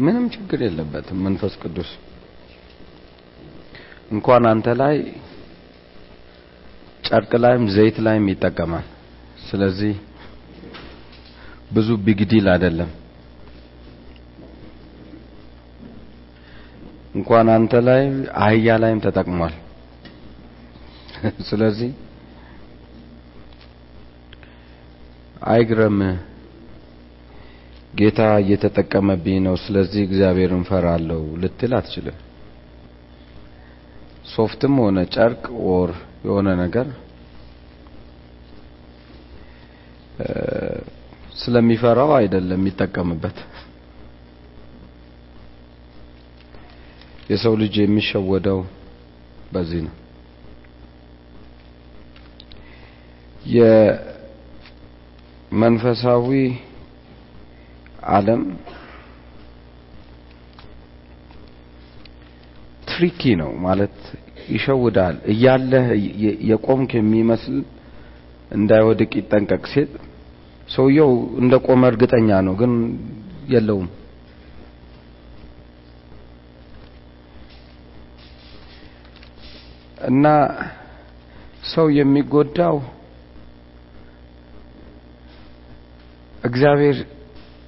ምንም ችግር የለበትም። መንፈስ ቅዱስ እንኳን አንተ ላይ ጨርቅ ላይም ዘይት ላይም ይጠቀማል። ስለዚህ ብዙ ቢግዲል አይደለም። እንኳን አንተ ላይ አህያ ላይም ተጠቅሟል። ስለዚህ አይግረምህ። ጌታ እየተጠቀመብኝ ነው፣ ስለዚህ እግዚአብሔርን ፈራለሁ ልትል አትችልም። ሶፍትም ሆነ ጨርቅ ወር የሆነ ነገር ስለሚፈራው አይደለም የሚጠቀምበት። የሰው ልጅ የሚሸወደው በዚህ ነው። የመንፈሳዊ ዓለም ትሪኪ ነው ማለት ይሸውዳል። እያለህ የቆምክ የሚመስል እንዳይወድቅ ይጠንቀቅ ሲል ሰውየው እንደ ቆመ እርግጠኛ ነው፣ ግን የለውም። እና ሰው የሚጎዳው እግዚአብሔር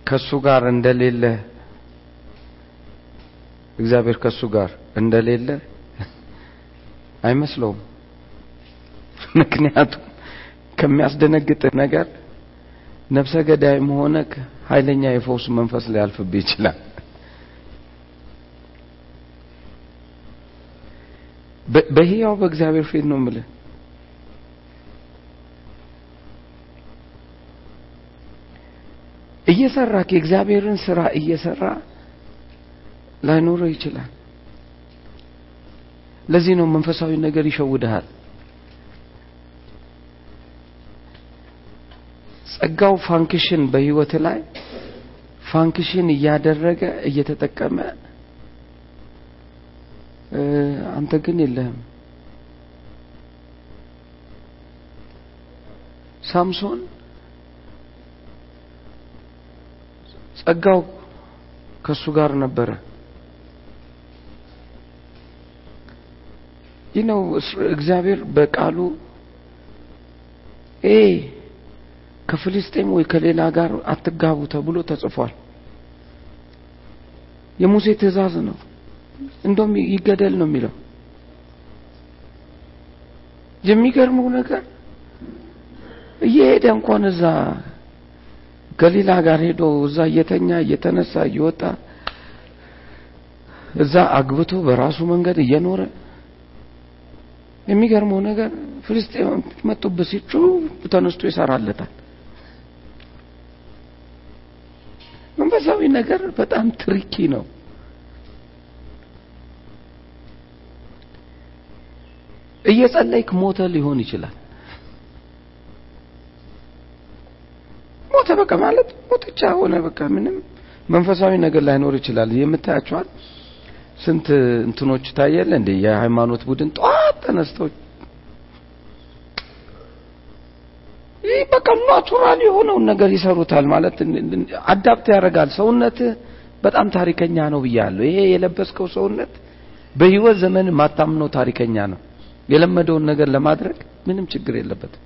ከሱ ጋር እንደሌለ እግዚአብሔር ከሱ ጋር እንደሌለ አይመስለውም። ምክንያቱም ከሚያስደነግጥህ ነገር ነፍሰ ገዳይም ሆነ ኃይለኛ የፈውስ መንፈስ ሊያልፍብህ ይችላል። በህያው በእግዚአብሔር ፊት ነው የምልህ። እየሰራ የእግዚአብሔርን ስራ እየሰራ ላይኖረው ይችላል። ለዚህ ነው መንፈሳዊ ነገር ይሸውድሃል። ጸጋው function በህይወት ላይ function እያደረገ እየተጠቀመ አንተ ግን የለህም። ሳምሶን ጸጋው ከሱ ጋር ነበረ። ይህ ነው እግዚአብሔር በቃሉ ኤ ከፍልስጤም ወይ ከሌላ ጋር አትጋቡ ተብሎ ተጽፏል። የሙሴ ትእዛዝ ነው። እንደውም ይገደል ነው የሚለው። የሚገርመው ነገር እየሄደ እንኳን እዛ ገሊላ ጋር ሄዶ እዛ እየተኛ እየተነሳ እየወጣ እዛ አግብቶ በራሱ መንገድ እየኖረ የሚገርመው ነገር ፍልስጤም መጡበት ሲጩ ተነስቶ ይሰራለታል። መንፈሳዊ ነገር በጣም ትሪኪ ነው። እየጸለይክ ሞተ ሊሆን ይችላል። ሞተ በቃ ማለት ሞተቻ ሆነ በቃ ምንም መንፈሳዊ ነገር ላይኖር ይችላል። የምታያቸዋል ስንት እንትኖች ታያለ እንዴ? የሃይማኖት ቡድን ጠዋት ተነስተው ይህ በቃ ናቹራል የሆነውን ነገር ይሰሩታል። ማለት አዳፕት ያደርጋል። ሰውነት በጣም ታሪከኛ ነው ብያለሁ። ይሄ የለበስከው ሰውነት በህይወት ዘመን ማታምነው ታሪከኛ ነው። የለመደውን ነገር ለማድረግ ምንም ችግር የለበትም።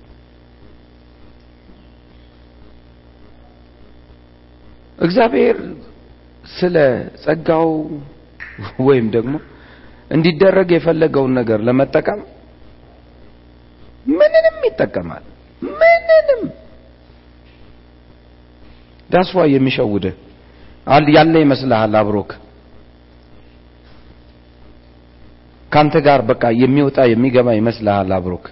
እግዚአብሔር ስለ ጸጋው ወይም ደግሞ እንዲደረግ የፈለገውን ነገር ለመጠቀም ምንንም ይጠቀማል። ምንንም! ዳስዋ የሚሸውድህ ያለ ይመስልሃል አብሮክ። ካንተ ጋር በቃ የሚወጣ የሚገባ ይመስልሃል አብሮክ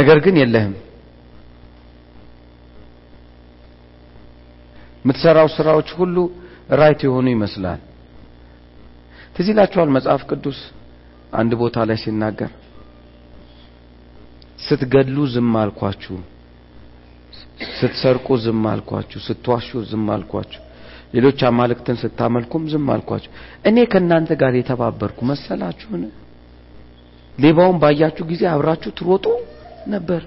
ነገር ግን የለህም። የምትሰራው ስራዎች ሁሉ right የሆኑ ይመስላል። ትዝ መጽሐፍ ቅዱስ አንድ ቦታ ላይ ሲናገር? ስትገድሉ ዝም አልኳችሁ ስትሰርቁ ዝም አልኳችሁ ስትዋሹ ዝም አልኳችሁ ሌሎች አማልክትን ስታመልኩም ዝም አልኳችሁ። እኔ ከእናንተ ጋር የተባበርኩ መሰላችሁን? ሌባውን ባያችሁ ጊዜ አብራችሁ ትሮጡ ነበር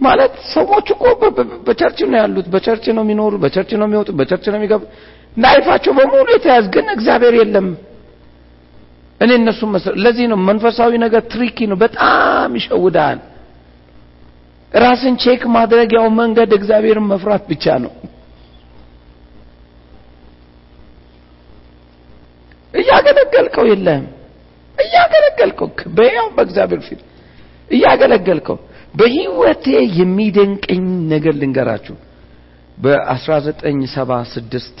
ማለት ሰዎች እኮ በ church ነው ያሉት፣ በ church ነው የሚኖሩ፣ በ church ነው የሚወጡ፣ በ church ነው የሚገቡ። life ኣቸው በሙሉ የተያዝ ግን እግዚአብሔር የለም። እኔ እነሱ ለዚህ ነው መንፈሳዊ ነገር tricky ነው፣ በጣም ይሸውዳል። ራስን check ማድረጊያው መንገድ እግዚአብሔርን መፍራት ብቻ ነው። እያገለገልከው የለህም፣ እያገለገልከው በያው በእግዚአብሔር ፊት እያገለገልከው በህይወቴ የሚደንቀኝ ነገር ልንገራችሁ። በ1976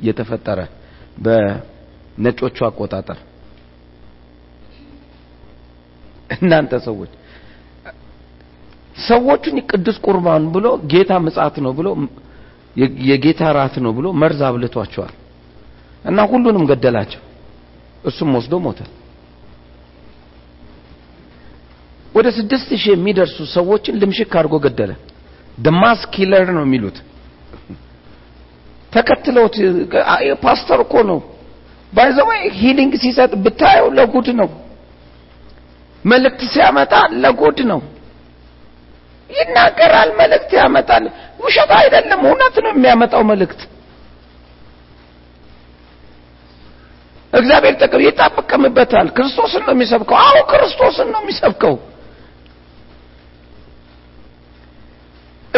የተፈጠረ በነጮቹ አቆጣጠር እናንተ ሰዎች ሰዎቹን ቅዱስ ቁርባን ብሎ ጌታ ምጽአት ነው ብሎ የጌታ ራት ነው ብሎ መርዝ አብልቷቸዋል እና ሁሉንም ገደላቸው። እሱም ወስዶ ሞተ። ወደ ስድስት ሺህ የሚደርሱ ሰዎችን ልምሽክ አድርጎ ገደለ። the mass killer ነው የሚሉት። ተከትለውት ፓስተር እኮ ነው by the way healing ሲሰጥ ብታየው ለጉድ ነው። መልእክት ሲያመጣ ለጉድ ነው። ይናገራል፣ መልእክት ያመጣል። ውሸት አይደለም፣ እውነት ነው የሚያመጣው መልእክት። እግዚአብሔር ጠቅም ይጠቀምበታል። ክርስቶስን ነው የሚሰብከው። አዎ ክርስቶስን ነው የሚሰብከው።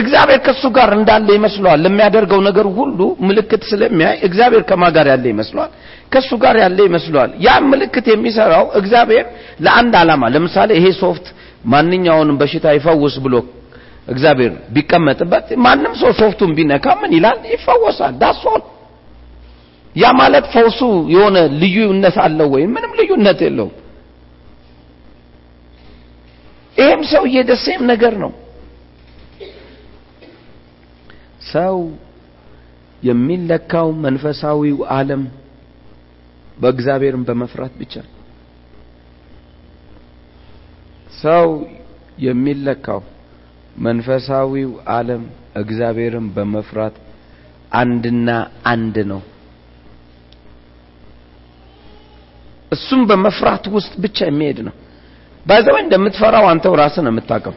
እግዚአብሔር ከሱ ጋር እንዳለ ይመስለዋል። ለሚያደርገው ነገር ሁሉ ምልክት ስለሚያይ እግዚአብሔር ከማ ጋር ያለ ይመስለዋል፣ ከሱ ጋር ያለ ይመስለዋል። ያ ምልክት የሚሰራው እግዚአብሔር ለአንድ ዓላማ፣ ለምሳሌ ይሄ ሶፍት ማንኛውንም በሽታ ይፈውስ ብሎ እግዚአብሔር ቢቀመጥበት ማንም ሰው ሶፍቱን ቢነካ ምን ይላል? ይፈወሳል። that's all ያ ማለት ፈውሱ የሆነ ልዩነት አለው ወይ? ምንም ልዩነት የለውም። ይሄም ሰውዬ the same ነገር ነው። ሰው የሚለካው መንፈሳዊው ዓለም በእግዚአብሔርን በመፍራት ብቻ ነው። ሰው የሚለካው መንፈሳዊው ዓለም እግዚአብሔርን በመፍራት አንድና አንድ ነው። እሱም በመፍራት ውስጥ ብቻ የሚሄድ ነው። ባይዘው እንደምትፈራው አንተው ራስህ ነው የምታውቀው።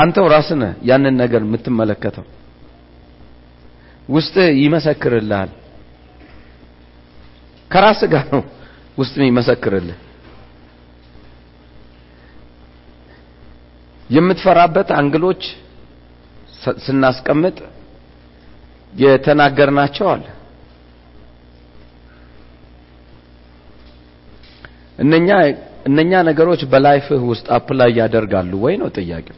አንተው ራስህ ያንን ነገር የምትመለከተው። ውስጥ ይመሰክርልሃል። ከራስህ ጋር ነው ውስጥ ይመሰክርልህ። የምትፈራበት angle ኦች ስናስቀምጥ የተናገርናቸው አለ። እነኛ እነኛ ነገሮች በ life ህ ውስጥ apply ያደርጋሉ ወይ ነው ጥያቄው።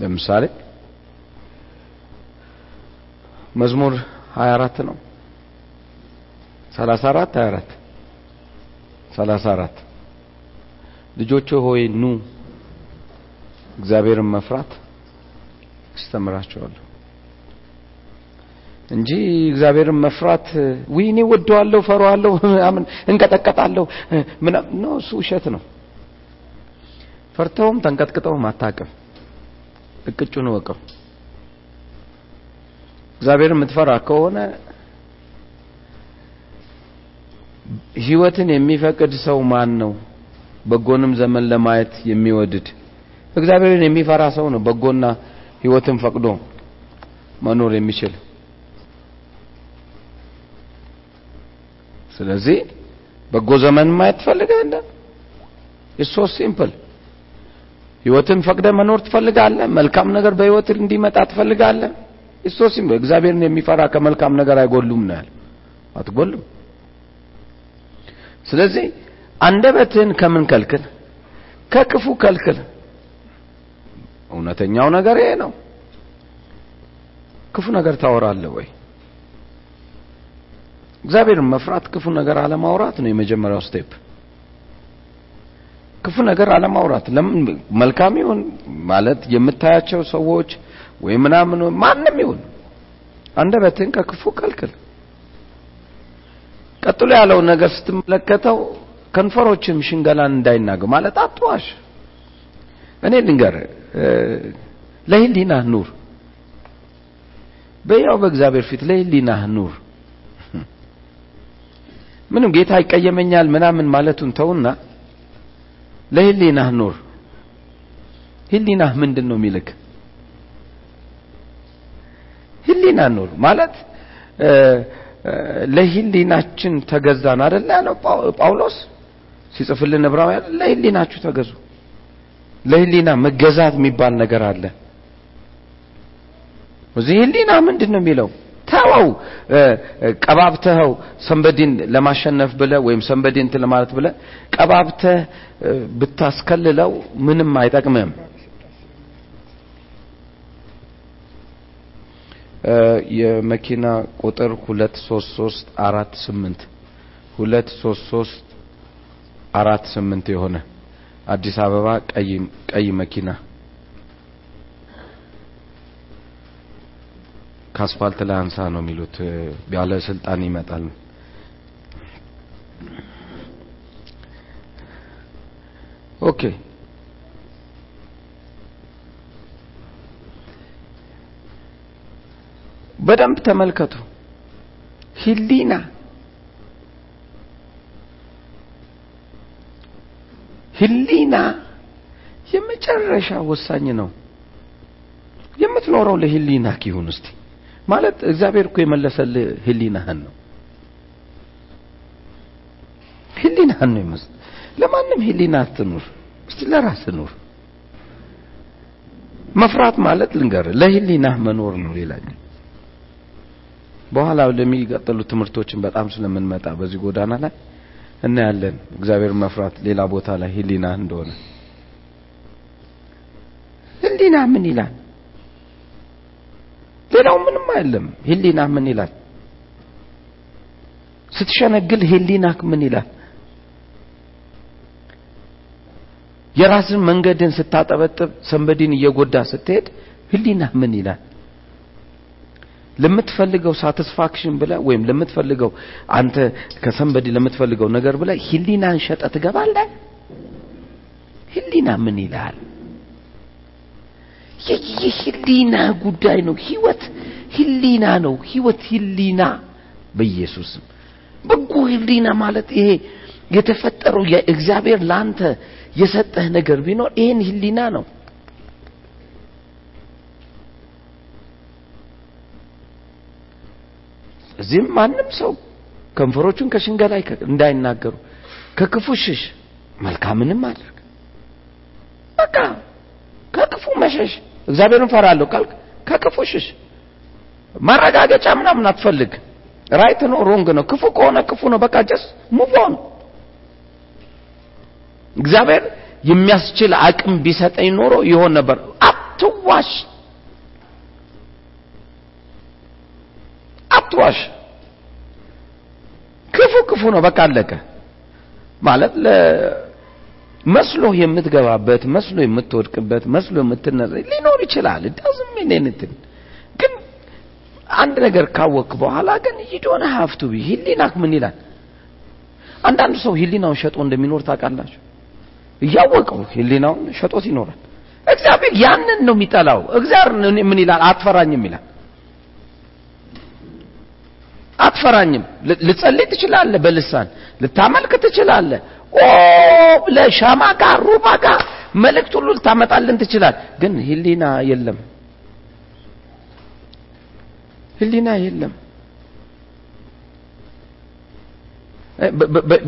ለምሳሌ መዝሙር 24 ነው 34 24 34 ልጆች ሆይ ኑ እግዚአብሔርን መፍራት አስተምራቸዋለሁ እንጂ እግዚአብሔርን መፍራት ውይ እኔ ወደዋለሁ፣ ፈራዋለሁ፣ ምናምን እንቀጠቀጣለሁ ምናምን ነው። እሱ ውሸት ነው። ፈርተውም ተንቀጥቅጠውም አታውቅም። እቅጩን ወቀው። እግዚአብሔርን የምትፈራ ከሆነ ህይወትን የሚፈቅድ ሰው ማን ነው? በጎንም ዘመን ለማየት የሚወድድ እግዚአብሔርን የሚፈራ ሰው ነው በጎና ህይወትን ፈቅዶ መኖር የሚችል። ስለዚህ በጎ ዘመን ማየት ትፈልጋለህ? it's so simple። ህይወትን ፈቅደ መኖር ትፈልጋለህ? መልካም ነገር በህይወት እንዲመጣ ትፈልጋለህ? simple። እግዚአብሔርን የሚፈራ ከመልካም ነገር አይጎሉም ነው ያለው። አትጎሉም። ስለዚህ አንደበትህን ከምን ከልክል? ከክፉ ከልክል። እውነተኛው ነገር ይሄ ነው። ክፉ ነገር ታወራለህ ወይ? እግዚአብሔርን መፍራት ክፉ ነገር አለማውራት ነው የመጀመሪያው step። ክፉ ነገር አለማውራት። ለምን መልካም ይሁን ማለት የምታያቸው ሰዎች ወይ ምናምን ማንም ይሁን አንደበትህን ከክፉ ከልክል። ቀጥሎ ያለውን ነገር ስትመለከተው ከንፈሮችም ሽንገላን እንዳይናገሩ ማለት አትዋሽ። እኔ ልንገር ለህሊናህ ኑር። በያው በእግዚአብሔር ፊት ለህሊናህ ኑር። ምንም ጌታ ይቀየመኛል ምናምን ማለቱን ተውና ለህሊናህ ኑር። ህሊናህ ምንድን ነው የሚልክ? ህሊና ኑር ማለት ለህሊናችን ተገዛን አይደለ ያለው ጳውሎስ ሲጽፍልን ዕብራውያን ለህሊናችሁ ተገዙ። ለህሊና መገዛት የሚባል ነገር አለ። እዚህ ህሊና ምንድን ነው የሚለው? ተወው። ቀባብተኸው ሰንበዲን ለማሸነፍ ብለ ወይም ሰንበዲን ለማለት ብለ ቀባብተህ ብታስከልለው ምንም አይጠቅምም። የመኪና ቁጥር ሁለት ሶስት ሶስት አራት ስምንት ሁለት ሶስት ሶስት አራት ስምንት የሆነ አዲስ አበባ ቀይ ቀይ መኪና ከአስፋልት ላይ አንሳ ነው የሚሉት። ያለ ስልጣን ይመጣል። ኦኬ በደንብ ተመልከቱ። ህሊና ህሊና የመጨረሻ ወሳኝ ነው። የምትኖረው ለህሊና ይሁን እስቲ ማለት እግዚአብሔር እኮ የመለሰልህ ህሊናህን ነው። ህሊናህን ነው ለማንም ህሊና አትኑር፣ እስቲ ለራስህ ኑር። መፍራት ማለት ልንገርህ ለህሊናህ መኖር ነው። ሌላ በኋላ ለሚቀጥሉ ትምህርቶችን በጣም ስለምንመጣ በዚህ ጎዳና ላይ እናያለን። እግዚአብሔር መፍራት ሌላ ቦታ ላይ ህሊና እንደሆነ ህሊና ምን ይላል? ሌላው ምንም አይደለም። ህሊና ምን ይላል? ስትሸነግል ህሊናክ ምን ይላል? የራስን መንገድን ስታጠበጥብ ሰንበዲን እየጎዳ ስትሄድ ህሊና ምን ይላል? ለምትፈልገው ሳቲስፋክሽን ብለ ወይም ለምትፈልገው አንተ ከሰንበዲ ለምትፈልገው ነገር ብለ ህሊናን ሸጠ ትገባለህ። ህሊና ምን ይላል? የህሊና ጉዳይ ነው። ህይወት ህሊና ነው። ህይወት ህሊና በኢየሱስም በጎ ህሊና ማለት ይሄ የተፈጠረው የእግዚአብሔር ላንተ የሰጠህ ነገር ቢኖር ይሄን ህሊና ነው። እዚህም ማንም ሰው ከንፈሮቹን ከሽንገላ እንዳይናገሩ ከክፉ ሽሽ፣ መልካምንም አድርግ። በቃ ከክፉ መሸሽ። እግዚአብሔርን ፈራለሁ ካልክ ከክፉ ሽሽ። ማረጋገጫ ምናምን አትፈልግ። right ነው wrong ነው፣ ክፉ ከሆነ ክፉ ነው። በቃ just move on። እግዚአብሔር የሚያስችል አቅም ቢሰጠኝ ኖሮ ይሆን ነበር። አትዋሽ፣ አትዋሽ። ክፉ ክፉ ነው። በቃ አለቀ። ማለት መስሎ የምትገባበት መስሎ የምትወድቅበት መስሎ የምትነሳ ሊኖር ይችላል። doesn't mean anything ግን አንድ ነገር ካወክ በኋላ ግን you don't have to be ህሊናክ ምን ይላል? አንዳንድ ሰው ህሊናውን ሸጦ እንደሚኖር ታውቃላችሁ። እያወቀው ህሊናውን ሸጦት ይኖራል። እግዚአብሔር ያንን ነው የሚጠላው። እግዚአብሔር ምን ይላል? አትፈራኝም ይላል። አትፈራኝም። ልጸልይ ትችላለህ፣ በልሳን ልታመልክ ትችላለህ። ኦ ለሻማ ጋር ሩባ ጋር መልእክት ሁሉ ልታመጣልን ትችላል። ግን ህሊና የለም፣ ህሊና የለም።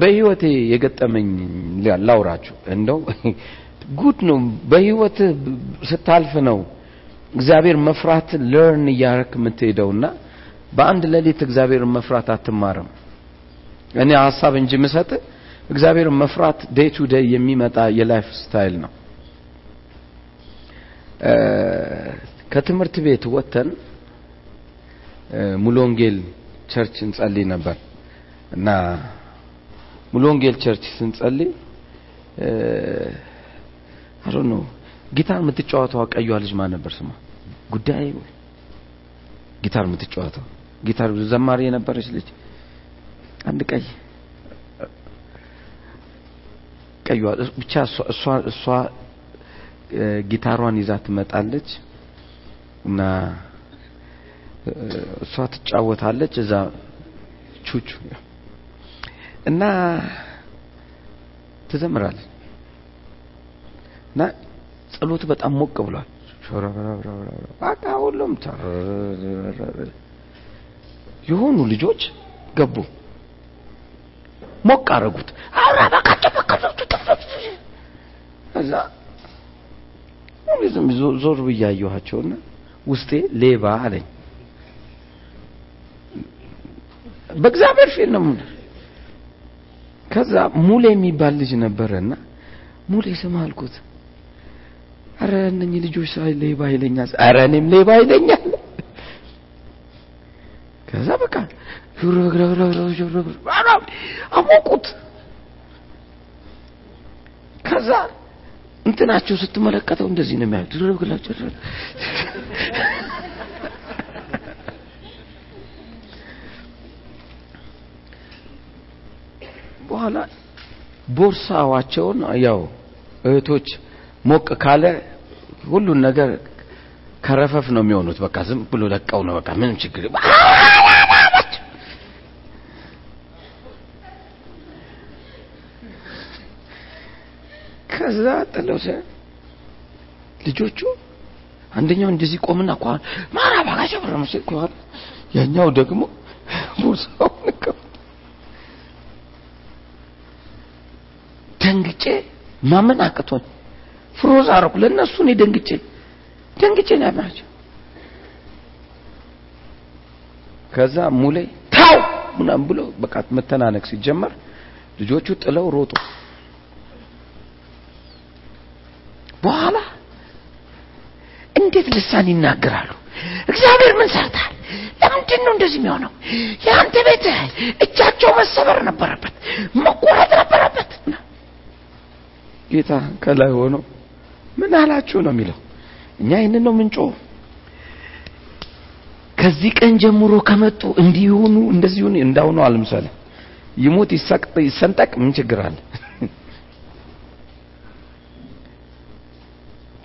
በህይወቴ የገጠመኝ ላውራችሁ። እንደው ጉድ ነው። በህይወት ስታልፍ ነው እግዚአብሔር መፍራት learn እያረክ የምትሄደውና በአንድ ሌሊት እግዚአብሔርን መፍራት አትማርም። እኔ ሀሳብ እንጂ ምሰጥ እግዚአብሔርን መፍራት day to day የሚመጣ የ life style ነው። ከትምህርት ቤት ወጥተን ሙሉ ወንጌል church እንጸልይ ነበር እና ሙሉ ወንጌል church ስንጸልይ አሮ ነው ጊታር የምትጫወተው ቀዩዋ ልጅ ማን ነበር ስሟ? ጉዳይ ጊታር የምትጫወተው? ጊታር ዘማሪ የነበረች ልጅ። አንድ ቀይ ቀዩዋ ብቻ እሷ እሷ ጊታሯን ይዛ ትመጣለች እና እሷ ትጫወታለች። እዛ ቹቹ እና ትዘምራለች እና ጸሎት በጣም ሞቅ ብሏል። በቃ ሁሉም የሆኑ ልጆች ገቡ፣ ሞቅ አረጉት። እዛ ዞር ብዬ አየኋቸውና ውስጤ ሌባ አለኝ። በእግዚአብሔር ፊት ነው። ከዛ ሙሌ የሚባል ልጅ ነበረና ሙሌ ስም አልኩት። አረ እነኚህ ልጆች ሳይ ሌባ ይለኛል። አረ እኔም ሌባ ይለኛል። ከዛ በቃ አሞቁት። ከዛ እንትናቸው ስትመለከተው እንደዚህ ነው የሚያዩት። በኋላ ቦርሳዋቸውን ያው እህቶች ሞቅ ካለ ሁሉን ነገር ከረፈፍ ነው የሚሆኑት። በቃ ዝም ብሎ ለቀው ነው በቃ ምንም ችግር ከዛ ጥለው ልጆቹ አንደኛው እንደዚህ ቆምና ኳን ማራ ባጋቸው ብረ መስል ኳን ያኛው ደግሞ ቦርሳውን ደንግጬ ማመን አቅቶኝ ፍሮዝ አረኩ። ለእነሱ እኔ ደንግጬ ደንግጬ ነው ያማቸው። ከዛ ሙሌ ታው ምናምን ብሎ በቃ መተናነቅ ሲጀመር ልጆቹ ጥለው ሮጡ። በኋላ እንዴት ልሳን ይናገራሉ? እግዚአብሔር ምን ሰርታል? ለምንድን ነው እንደዚህ የሚሆነው? የአንተ ቤት እጃቸው መሰበር ነበረበት፣ መቆረጥ ነበረበት። ጌታ ከላይ ሆኖ ምን አላችሁ ነው የሚለው። እኛ ይህንን ነው ምንጮ ከዚህ ቀን ጀምሮ ከመጡ እንዲሆኑ እንደዚህ ሆኑ እንዳሁኑ አልምሰለ ይሞት ይሰንጠቅ ምን ችግር አለ?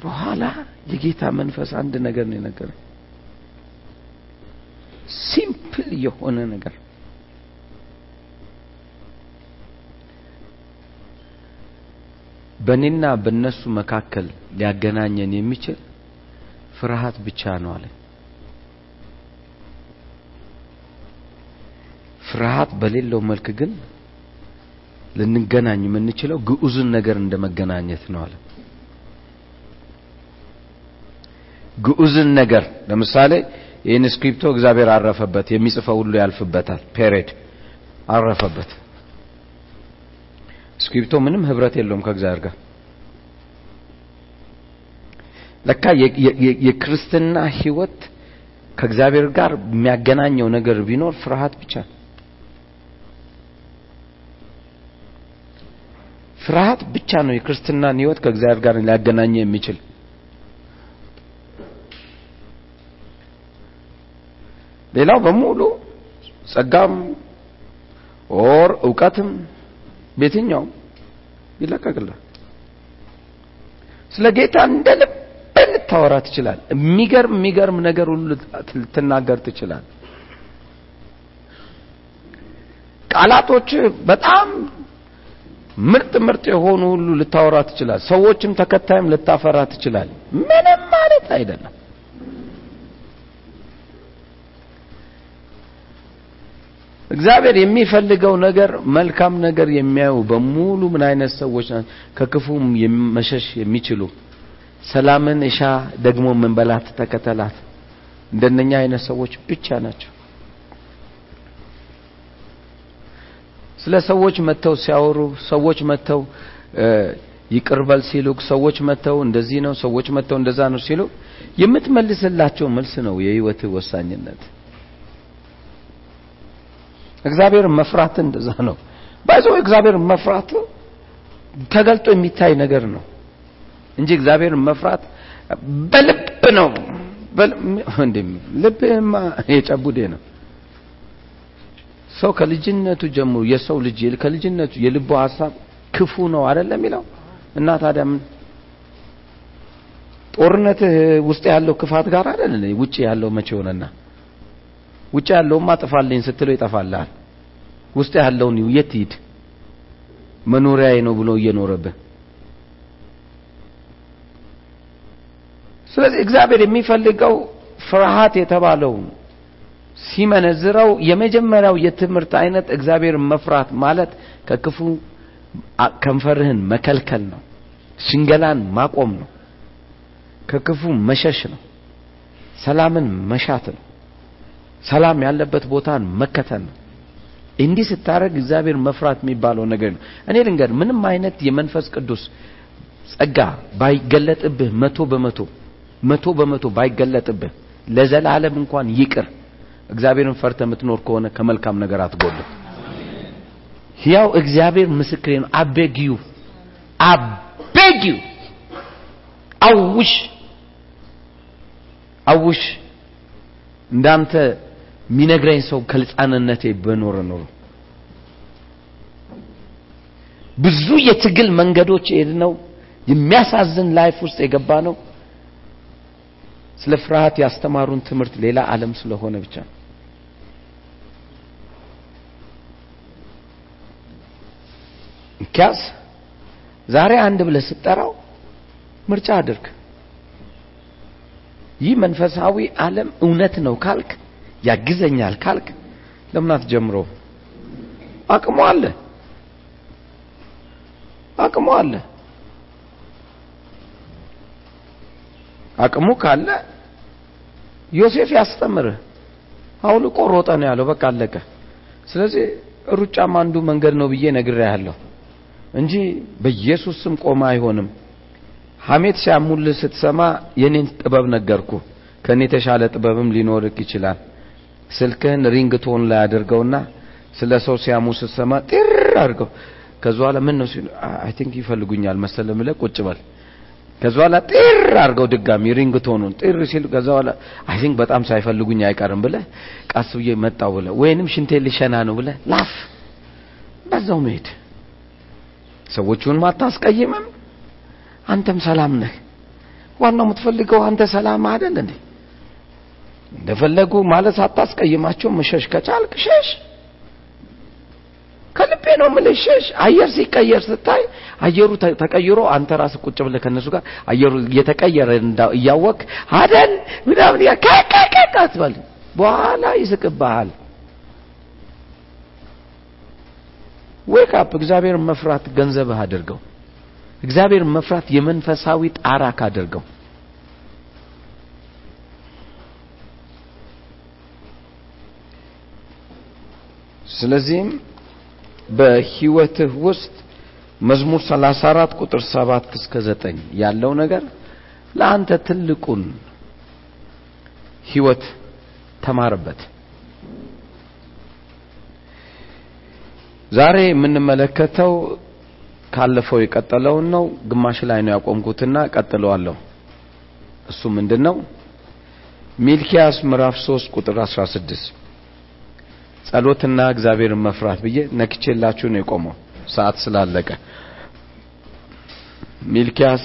በኋላ የጌታ መንፈስ አንድ ነገር ነው የነገረኝ። ሲምፕል የሆነ ነገር በእኔና በእነሱ መካከል ሊያገናኘን የሚችል ፍርሃት ብቻ ነው አለ። ፍርሃት በሌለው መልክ ግን ልንገናኝ የምንችለው ግዑዝን ነገር እንደ መገናኘት ነው አለ። ግዑዝን ነገር ለምሳሌ ይህን ስክሪፕቶ እግዚአብሔር አረፈበት፣ የሚጽፈው ሁሉ ያልፍበታል። period አረፈበት። ስክሪፕቶ ምንም ህብረት የለውም ከእግዚአብሔር ጋር። ለካ የክርስትና ህይወት ከእግዚአብሔር ጋር የሚያገናኘው ነገር ቢኖር ፍርሃት ብቻ። ፍርሃት ብቻ ነው የክርስትናን ህይወት ከእግዚአብሔር ጋር ሊያገናኘ የሚችል። ሌላው በሙሉ ጸጋም ኦር እውቀትም ቤትኛውም ይለቀቅልሃል። ስለ ጌታ እንደ ልብ ልታወራ ትችላል። የሚገርም የሚገርም ነገር ሁሉ ልትናገር ትችላል። ቃላቶች በጣም ምርጥ ምርጥ የሆኑ ሁሉ ልታወራ ትችላል። ሰዎችም ተከታይም ልታፈራ ትችላል። ምንም ማለት አይደለም። እግዚአብሔር የሚፈልገው ነገር መልካም ነገር የሚያዩ በሙሉ ምን አይነት ሰዎች ናቸው? ከክፉም መሸሽ የሚችሉ ሰላምን እሻ ደግሞ ምን በላት ተከተላት። እንደነኛ አይነት ሰዎች ብቻ ናቸው። ስለ ሰዎች መጥተው ሲያወሩ፣ ሰዎች መጥተው ይቅርበል ሲሉ፣ ሰዎች መጥተው እንደዚህ ነው፣ ሰዎች መጥተው እንደዛ ነው ሲሉ የምትመልስላቸው መልስ ነው የህይወት ወሳኝነት። እግዚአብሔር መፍራት እንደዛ ነው። ባይዘው እግዚአብሔር መፍራት ተገልጦ የሚታይ ነገር ነው እንጂ እግዚአብሔር መፍራት በልብ ነው። ልብማ የጨቡዴ ነው። ሰው ከልጅነቱ ጀምሮ የሰው ልጅ ከልጅነቱ የልቡ ሀሳብ ክፉ ነው አይደለም የሚለው እና ታዲያ ምን ጦርነት ውስጥ ያለው ክፋት ጋር አይደል? ውጪ ያለው መቼ ሆነና ውጭ ያለውማ ጥፋልኝ ስትለው ይጠፋልሃል። ውስጥ ያለውን የት ሂድ መኖሪያዬ ነው ብሎ እየኖረብህ ስለዚህ እግዚአብሔር የሚፈልገው ፍርሃት የተባለው ሲመነዝረው የመጀመሪያው የትምህርት አይነት እግዚአብሔርን መፍራት ማለት ከክፉ ከንፈርህን መከልከል ነው። ሽንገላን ማቆም ነው። ከክፉ መሸሽ ነው። ሰላምን መሻት ነው። ሰላም ያለበት ቦታን መከተል ነው። እንዲህ ስታደርግ እግዚአብሔር መፍራት የሚባለው ነገር ነው። እኔ ልንገር፣ ምንም አይነት የመንፈስ ቅዱስ ጸጋ ባይገለጥብህ መቶ በመቶ መቶ በመቶ ባይገለጥብህ ለዘላለም እንኳን ይቅር እግዚአብሔርን ፈርተ የምትኖር ከሆነ ከመልካም ነገር አትጎልም። ሕያው እግዚአብሔር ምስክሬ ነው። አቤግዩ አቤግዩ አውሽ አውሽ እንዳንተ የሚነግረኝ ሰው ከልጅነቴ ቢኖር ኖሮ ብዙ የትግል መንገዶች የሄድ ነው። የሚያሳዝን life ውስጥ የገባ ነው። ስለ ፍርሃት ያስተማሩን ትምህርት ሌላ ዓለም ስለሆነ ብቻ ነው። እንኪያስ ዛሬ አንድ ብለህ ስትጠራው ምርጫ አድርግ። ይህ መንፈሳዊ ዓለም እውነት ነው ካልክ ያግዘኛል ካልክ ለምን አትጀምረው? አቅሙ አለ፣ አቅሙ አለ። አቅሙ ካለ ዮሴፍ ያስተምርህ። አውልቆ ሮጠ ነው ያለው። በቃ አለቀ። ስለዚህ ሩጫም አንዱ መንገድ ነው ብዬ ነግሬሃለሁ እንጂ በኢየሱስ ስም ቆመ አይሆንም። ሐሜት ሲያሙልህ ስትሰማ የኔን ጥበብ ነገርኩ። ከኔ የተሻለ ጥበብም ሊኖርክ ይችላል። ስልክህን ring tone ላይ አድርገውና ስለ ሰው ሲያሙ ስትሰማ ጢር አድርገው። ከዛ በኋላ ምን ነው ሲሉ I think ይፈልጉኛል መሰለ ብለህ ቁጭ በል። ከዛ በኋላ ጢር አድርገው ድጋሚ ring tone ኡን ጢር ሲሉ ከዛ በኋላ I think በጣም ሳይፈልጉኝ አይቀርም ብለህ ቀስ ብዬ መጣው ብለህ ወይንም ሽንቴ ሊሸና ነው ብለህ ላፍ በዛው መሄድ ሰዎቹን አታስቀይምም። አንተም ሰላም ነህ። ዋናው የምትፈልገው አንተ ሰላም አይደል እንዴ? እንደፈለጉ ማለት አታስቀይማቸው። መሸሽ ከቻልክ ሸሽ። ከልቤ ነው የምልህ ሸሽ። አየር ሲቀየር ስታይ አየሩ ተቀይሮ አንተ ራስህ ቁጭ ብለህ ከነሱ ጋር አየሩ እየተቀየረ እያወቅ አይደል ምናምን ከከከ አትበል። በኋላ ይስቅብሃል። Wake up። እግዚአብሔርን መፍራት ገንዘብህ አድርገው። እግዚአብሔርን መፍራት የመንፈሳዊ ጣራ ካደርገው። ስለዚህም በህይወትህ ውስጥ መዝሙር 34 ቁጥር 7 እስከ 9 ያለው ነገር ለአንተ ትልቁን ህይወት ተማርበት። ዛሬ የምንመለከተው ካለፈው የቀጠለውን ነው። ግማሽ ላይ ነው ያቆምኩትና ቀጥለዋለሁ። እሱ ምንድን ነው? ሚልኪያስ ምዕራፍ 3 ቁጥር 16 ጸሎትና እግዚአብሔርን መፍራት ብዬ ነክቼላችሁ ነው የቆመው ሰዓት ስላለቀ። ሚልኪያስ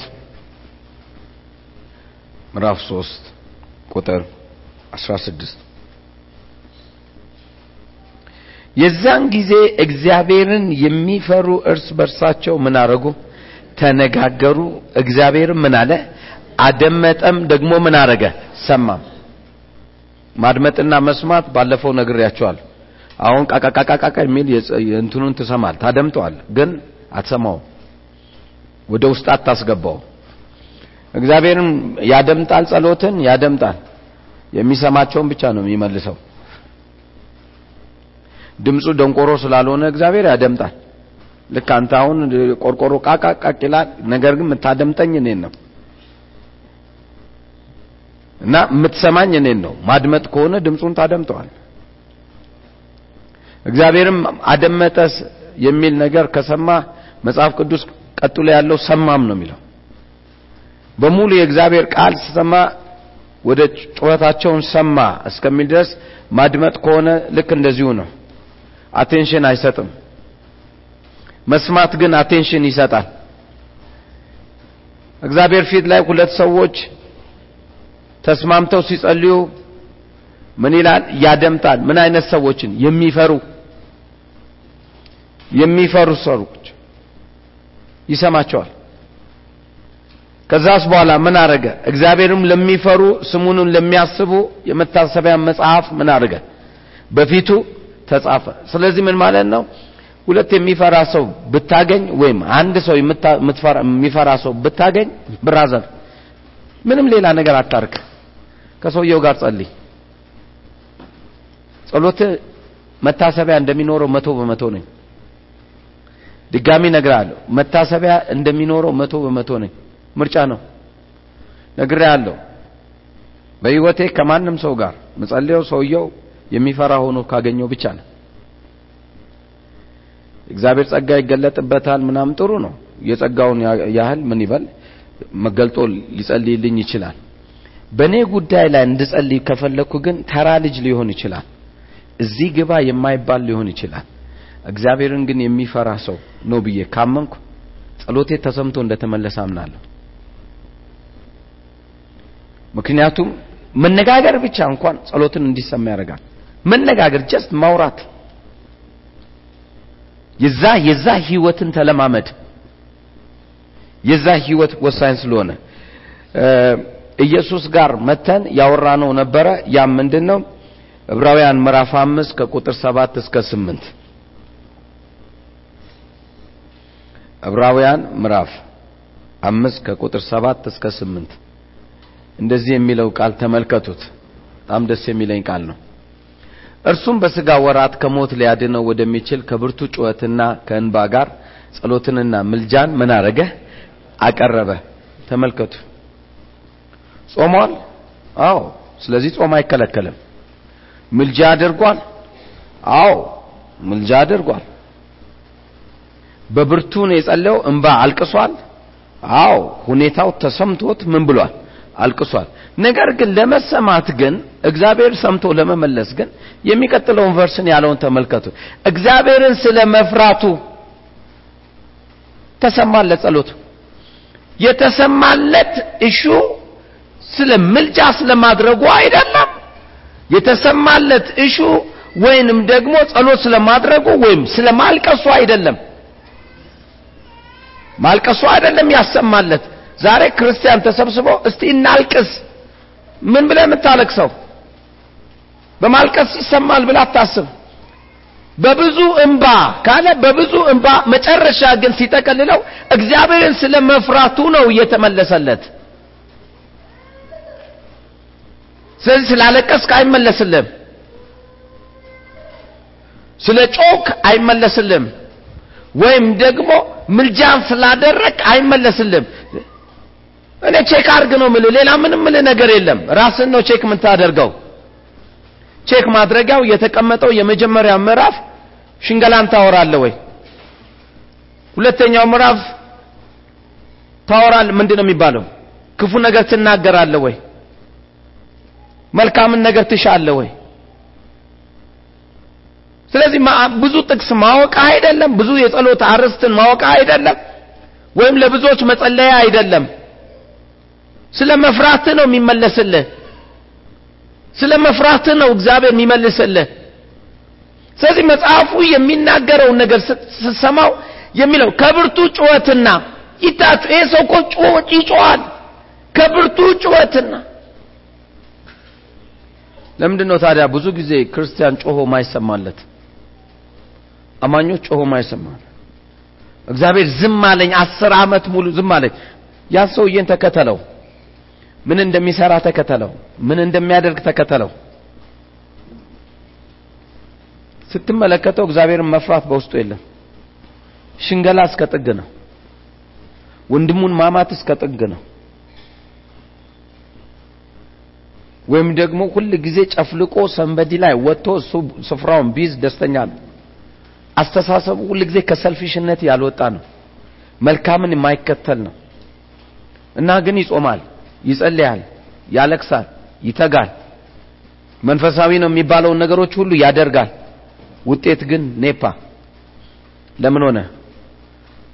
ምዕራፍ 3 ቁጥር 16 የዛን ጊዜ እግዚአብሔርን የሚፈሩ እርስ በርሳቸው ምን አረጉ? ተነጋገሩ። እግዚአብሔርም ምን አለ? አደመጠም፣ ደግሞ ምን አረገ? ሰማም። ማድመጥና መስማት ባለፈው ነግሬያቸዋል። አሁን ቃቃቃቃቃ የሚል እንትኑን ትሰማል፣ ታደምጠዋል፣ ግን አትሰማው፣ ወደ ውስጥ አታስገባው። እግዚአብሔርም ያደምጣል፣ ጸሎትን ያደምጣል። የሚሰማቸውን ብቻ ነው የሚመልሰው። ድምፁ ደንቆሮ ስላልሆነ እግዚአብሔር ያደምጣል። ልክ አንተ አሁን ቆርቆሮ ቃቃቃቅ ይላል፣ ነገር ግን የምታደምጠኝ እኔን ነው እና የምትሰማኝ እኔን ነው። ማድመጥ ከሆነ ድምፁን ታደምጠዋል። እግዚአብሔርም አደመጠስ የሚል ነገር ከሰማ መጽሐፍ ቅዱስ ቀጥሎ ያለው ሰማም ነው የሚለው። በሙሉ የእግዚአብሔር ቃል ስሰማ ወደ ጩኸታቸውን ሰማ እስከሚል ድረስ ማድመጥ ከሆነ ልክ እንደዚሁ ነው። attention አይሰጥም። መስማት ግን attention ይሰጣል። እግዚአብሔር ፊት ላይ ሁለት ሰዎች ተስማምተው ሲጸልዩ ምን ይላል? ያደምጣል። ምን አይነት ሰዎችን? የሚፈሩ የሚፈሩ ሰዎች ይሰማቸዋል። ከዛስ በኋላ ምን አረገ? እግዚአብሔርም ለሚፈሩ ስሙንም ለሚያስቡ የመታሰቢያ መጽሐፍ ምን አረገ? በፊቱ ተጻፈ። ስለዚህ ምን ማለት ነው? ሁለት የሚፈራ ሰው ብታገኝ ወይም አንድ ሰው የሚፈራ ሰው ብታገኝ ብራዘር ምንም ሌላ ነገር አታርክ። ከሰውየው ጋር ጸልይ። ጸሎት መታሰቢያ እንደሚኖረው መቶ በመቶ ነኝ። ድጋሚ እነግርሃለሁ። መታሰቢያ እንደሚኖረው መቶ በመቶ ነኝ። ምርጫ ነው። ነግሬሃለሁ። በህይወቴ ከማንም ሰው ጋር መጸለየው ሰውየው የሚፈራ ሆኖ ካገኘው ብቻ ነው። እግዚአብሔር ጸጋ ይገለጥበታል ምናምን ጥሩ ነው። የጸጋውን ያህል ምን ይበል መገልጦ ሊጸልይልኝ ይችላል። በእኔ ጉዳይ ላይ እንድጸልይ ከፈለኩ ግን ተራ ልጅ ሊሆን ይችላል። እዚህ ግባ የማይባል ሊሆን ይችላል። እግዚአብሔርን ግን የሚፈራ ሰው ነው ብዬ ካመንኩ ጸሎቴ ተሰምቶ እንደተመለሰ አምናለሁ። ምክንያቱም መነጋገር ብቻ እንኳን ጸሎትን እንዲሰማ ያደርጋል። መነጋገር ጀስት ማውራት የዛ የዛ ህይወትን ተለማመድ። የዛ ህይወት ወሳኝ ስለሆነ ኢየሱስ ጋር መተን ያወራነው ነበረ። ያም ምንድን ነው? ዕብራውያን ምዕራፍ አምስት ከቁጥር ሰባት እስከ ስምንት ዕብራውያን ምዕራፍ አምስት ከቁጥር ሰባት እስከ ስምንት እንደዚህ የሚለው ቃል ተመልከቱት። በጣም ደስ የሚለኝ ቃል ነው። እርሱም በስጋ ወራት ከሞት ሊያድነው ወደሚችል ከብርቱ ጩኸትና ከእንባ ጋር ጸሎትንና ምልጃን ምን አረገ? አቀረበ። ተመልከቱ። ጾሟል? አዎ። ስለዚህ ጾም አይከለከልም። ምልጃ አድርጓል? አዎ፣ ምልጃ አድርጓል። በብርቱ ነው የጸለየው። እንባ አልቅሷል? አዎ፣ ሁኔታው ተሰምቶት ምን ብሏል? አልቅሷል። ነገር ግን ለመሰማት ግን እግዚአብሔር ሰምቶ ለመመለስ ግን የሚቀጥለውን ቨርስን ያለውን ተመልከቱ። እግዚአብሔርን ስለ መፍራቱ ተሰማለት ጸሎቱ። የተሰማለት እሹ ስለ ምልጃ ስለማድረጉ አይደለም። የተሰማለት እሹ ወይንም ደግሞ ጸሎት ስለማድረጉ ወይም ስለ ማልቀሱ አይደለም። ማልቀሱ አይደለም ያሰማለት። ዛሬ ክርስቲያን ተሰብስቦ እስቲ እናልቅስ። ምን ብለህ የምታለቅሰው? በማልቀስ ይሰማል ብለህ አታስብ። በብዙ እንባ ካለ በብዙ እንባ መጨረሻ ግን ሲጠቀልለው እግዚአብሔርን ስለ መፍራቱ ነው እየተመለሰለት። ስለዚህ ስላለቀስክ አይመለስልም። ስለ ጮክ አይመለስልም። ወይም ደግሞ ምልጃን ስላደረግ አይመለስልም። እኔ check አርግ ነው ምልህ፣ ሌላ ምንም ምልህ ነገር የለም። ራስን ነው check የምታደርገው። check ማድረጊያው የተቀመጠው የመጀመሪያው ምዕራፍ ሽንገላን ታወራለህ ወይ? ሁለተኛው ምዕራፍ ታወራለህ ምንድን ነው የሚባለው? ክፉ ነገር ትናገራለህ ወይ? መልካምን ነገር ትሻለህ ወይ? ስለዚህ ብዙ ጥቅስ ማወቅ አይደለም፣ ብዙ የጸሎት አርዕስትን ማወቅ አይደለም፣ ወይም ለብዙዎች መጸለያ አይደለም። ስለ መፍራት ነው የሚመለስልህ። ስለ መፍራት ነው እግዚአብሔር የሚመልስልህ። ስለዚህ መጽሐፉ የሚናገረውን ነገር ስትሰማው የሚለው ከብርቱ ጩኸትና ይታችሁ፣ ይሄ ሰው እኮ ይጮዋል። ከብርቱ ጩኸትና ለምንድን ነው ታዲያ ብዙ ጊዜ ክርስቲያን ጮሆ ማይሰማለት? አማኞች ጮሆ ማይሰማለት? እግዚአብሔር ዝም አለኝ፣ አስር ዓመት ሙሉ ዝም አለኝ። ያ ሰውዬን ተከተለው። ምን እንደሚሰራ ተከተለው። ምን እንደሚያደርግ ተከተለው። ስትመለከተው እግዚአብሔርን መፍራት በውስጡ የለም። ሽንገላ እስከ ጥግ ነው። ወንድሙን ማማት እስከ ጥግ ነው። ወይም ደግሞ ሁል ጊዜ ጨፍልቆ somebody ላይ ወጥቶ እሱ ስፍራውን ቢይዝ ደስተኛ ነው። አስተሳሰቡ ሁል ጊዜ ከ selfish ነት ያልወጣ ነው። መልካምን የማይከተል ነው እና ግን ይጾማል፣ ይጸልያል፣ ያለቅሳል፣ ይተጋል። መንፈሳዊ ነው የሚባለውን ነገሮች ሁሉ ያደርጋል። ውጤት ግን ኔፓ። ለምን ሆነ?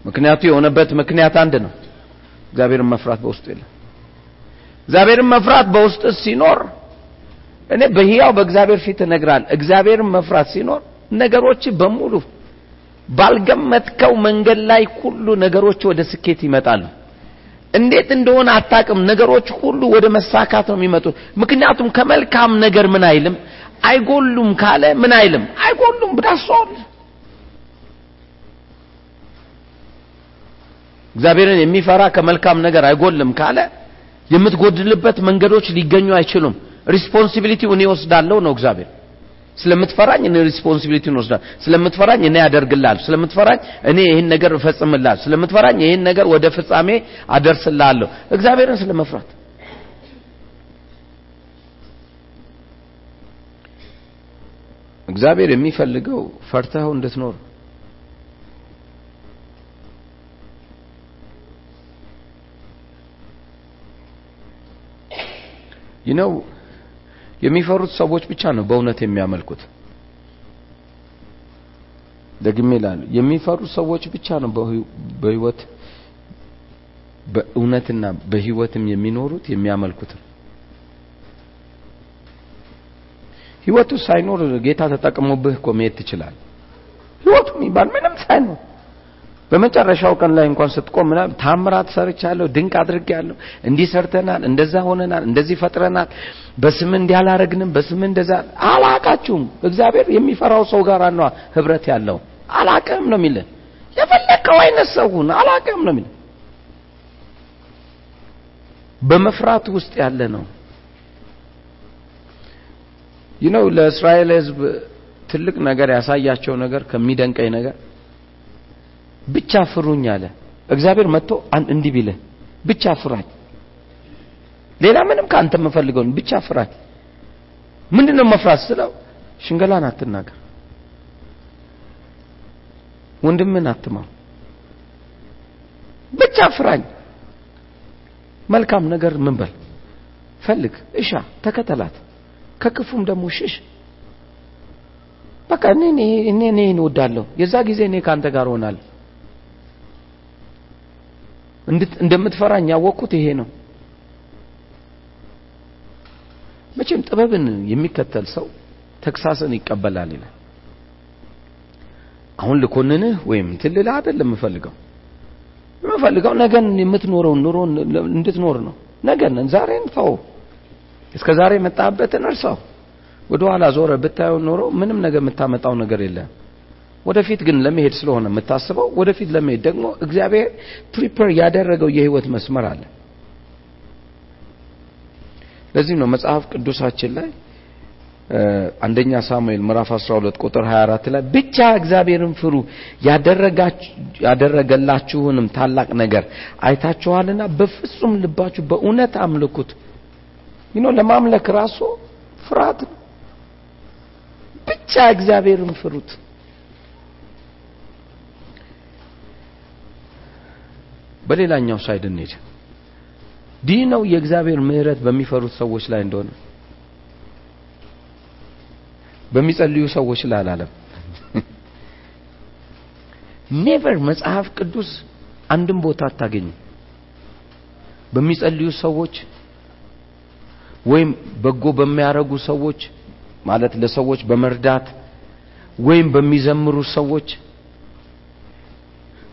ምክንያቱ የሆነበት ምክንያት አንድ ነው። እግዚአብሔርን መፍራት በውስጡ የለም። እግዚአብሔርን መፍራት በውስጥ ሲኖር እኔ በሕያው በእግዚአብሔር ፊት እነግራለሁ። እግዚአብሔርን መፍራት ሲኖር ነገሮች በሙሉ ባልገመትከው መንገድ ላይ ሁሉ ነገሮች ወደ ስኬት ይመጣሉ። እንዴት እንደሆነ አታቅም። ነገሮች ሁሉ ወደ መሳካት ነው የሚመጡት። ምክንያቱም ከመልካም ነገር ምን አይልም አይጎሉም ካለ ምን አይልም አይጎሉም ብዳሷል። እግዚአብሔርን የሚፈራ ከመልካም ነገር አይጎልም ካለ የምትጎድልበት መንገዶች ሊገኙ አይችሉም። responsibility ው እኔ ወስዳለሁ ነው እግዚአብሔር። ስለምትፈራኝ እኔ responsibility ውን ወስዳለሁ። ስለምትፈራኝ እኔ ያደርግልሃለሁ። ስለምትፈራኝ እኔ ይህን ነገር እፈጽምልሃለሁ። ስለምትፈራኝ ይህን ነገር ወደ ፍጻሜ አደርስልሃለሁ። እግዚአብሔርን ስለመፍራት እግዚአብሔር የሚፈልገው ፈርተኸው እንድትኖር ይነው የሚፈሩት ሰዎች ብቻ ነው በእውነት የሚያመልኩት። ደግሜ እላለሁ የሚፈሩት ሰዎች ብቻ ነው በህይወት በእውነትና በህይወትም የሚኖሩት የሚያመልኩት። ህይወቱ ሳይኖር ጌታ ተጠቅሞብህ እኮ መሄድ ህይወቱ የሚባል ምንም ሳይኖር በመጨረሻው ቀን ላይ እንኳን ስትቆም ምናምን ታምራት ሰርቻለሁ፣ ድንቅ አድርጌያለሁ፣ እንዲህ ሰርተናል፣ እንደዛ ሆነናል፣ እንደዚህ ፈጥረናል፣ በስም እንዲህ አላረግንም፣ በስም እንደዛ አላቃችሁም። እግዚአብሔር የሚፈራው ሰው ጋር ነው ህብረት ያለው። አላቅም ነው የሚልህ። የፈለከው አይነት ሰው ሁን፣ አላቅም ነው የሚልህ። በመፍራት ውስጥ ያለ ነው። ይህ ለእስራኤል ህዝብ ትልቅ ነገር ያሳያቸው ነገር ከሚደንቀኝ ነገር ብቻ ፍሩኝ አለ። እግዚአብሔር መጥቶ እንዲህ ቢልህ ብቻ ፍራኝ፣ ሌላ ምንም ከአንተ የምፈልገውን ብቻ ፍራኝ። ምንድነው መፍራት ስለው ሽንገላን አትናገር፣ ወንድምን አትማው፣ ብቻ ፍራኝ። መልካም ነገር ምን ፈልግ፣ እሻ፣ ተከተላት፣ ከክፉም ደግሞ ሽሽ። በቃ እኔ እኔ እኔ እወዳለሁ። የዛ ጊዜ እኔ ካንተ ጋር ሆናለሁ። እንደምትፈራኝ ያወቅኩት ይሄ ነው። መቼም ጥበብን የሚከተል ሰው ተግሳስን ይቀበላል ይላል። አሁን ልኮንንህ ወይም እንትን ልልህ አይደለም የምፈልገው የምፈልገው ነገን የምትኖረውን ኑሮ እንድትኖር ነው። ነገን ዛሬን ተው። እስከ ዛሬ የመጣበትን እርሳው። ወደ ኋላ ዞረ ብታየው ኖሮ ምንም ነገር የምታመጣው ነገር የለም። ወደፊት ግን ለመሄድ ስለሆነ የምታስበው ወደፊት ለመሄድ ደግሞ እግዚአብሔር prepare ያደረገው የህይወት መስመር አለ። ለዚህ ነው መጽሐፍ ቅዱሳችን ላይ አንደኛ ሳሙኤል ምዕራፍ 12 ቁጥር 24 ላይ ብቻ እግዚአብሔርን ፍሩ ያደረገላችሁንም ታላቅ ነገር አይታችኋልና በፍጹም ልባችሁ በእውነት አምልኩት። you know ለማምለክ ራሱ ፍርሃት ነው። ብቻ እግዚአብሔርን ፍሩት። በሌላኛው side እንሂድ። እንዲህ ነው የእግዚአብሔር ምሕረት በሚፈሩት ሰዎች ላይ እንደሆነ በሚጸልዩ ሰዎች ላይ አላለም። never መጽሐፍ ቅዱስ አንድም ቦታ አታገኝም። በሚጸልዩ ሰዎች ወይም በጎ በሚያረጉ ሰዎች ማለት ለሰዎች በመርዳት ወይም በሚዘምሩ ሰዎች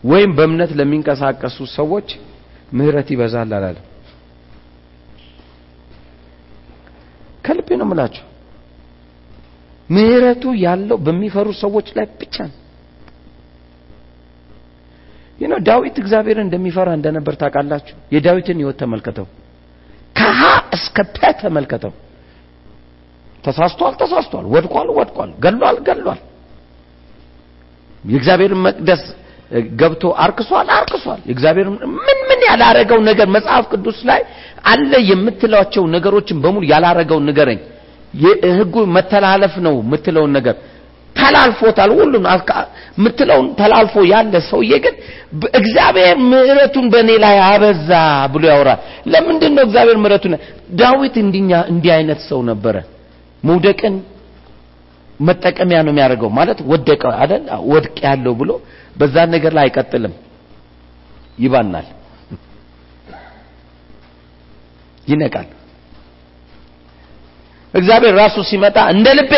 ወይም በእምነት ለሚንቀሳቀሱ ሰዎች ምህረት ይበዛል አላለም። ከልቤ ነው የምላችሁ። ምህረቱ ያለው በሚፈሩ ሰዎች ላይ ብቻ ነው። ነው ዳዊት እግዚአብሔርን እንደሚፈራ እንደነበር ታውቃላችሁ። የዳዊትን ህይወት ተመልከተው፣ ከሀ እስከ ፐ ተመልከተው። ተሳስቷል፣ ተሳስቷል፣ ወድቋል፣ ወድቋል፣ ገሏል፣ ገሏል። የእግዚአብሔርን መቅደስ ገብቶ አርክሷል፣ አርክሷል። የእግዚአብሔር ምን ምን ያላረገው ነገር መጽሐፍ ቅዱስ ላይ አለ የምትሏቸው ነገሮችን በሙሉ ያላረገው ንገረኝ። የህጉ መተላለፍ ነው የምትለውን ነገር ተላልፎታል። ሁሉም የምትለውን ተላልፎ ያለ ሰውዬ ግን እግዚአብሔር ምሕረቱን በእኔ ላይ አበዛ ብሎ ያወራል። ለምንድን ነው እግዚአብሔር ምሕረቱን? ዳዊት እንዲኛ እንዲህ አይነት ሰው ነበረ። መውደቅን መጠቀሚያ ነው የሚያደርገው። ማለት ወደቀ አይደል? ወድቅ ያለው ብሎ በዛ ነገር ላይ አይቀጥልም፣ ይባናል፣ ይነቃል። እግዚአብሔር ራሱ ሲመጣ እንደ ልቤ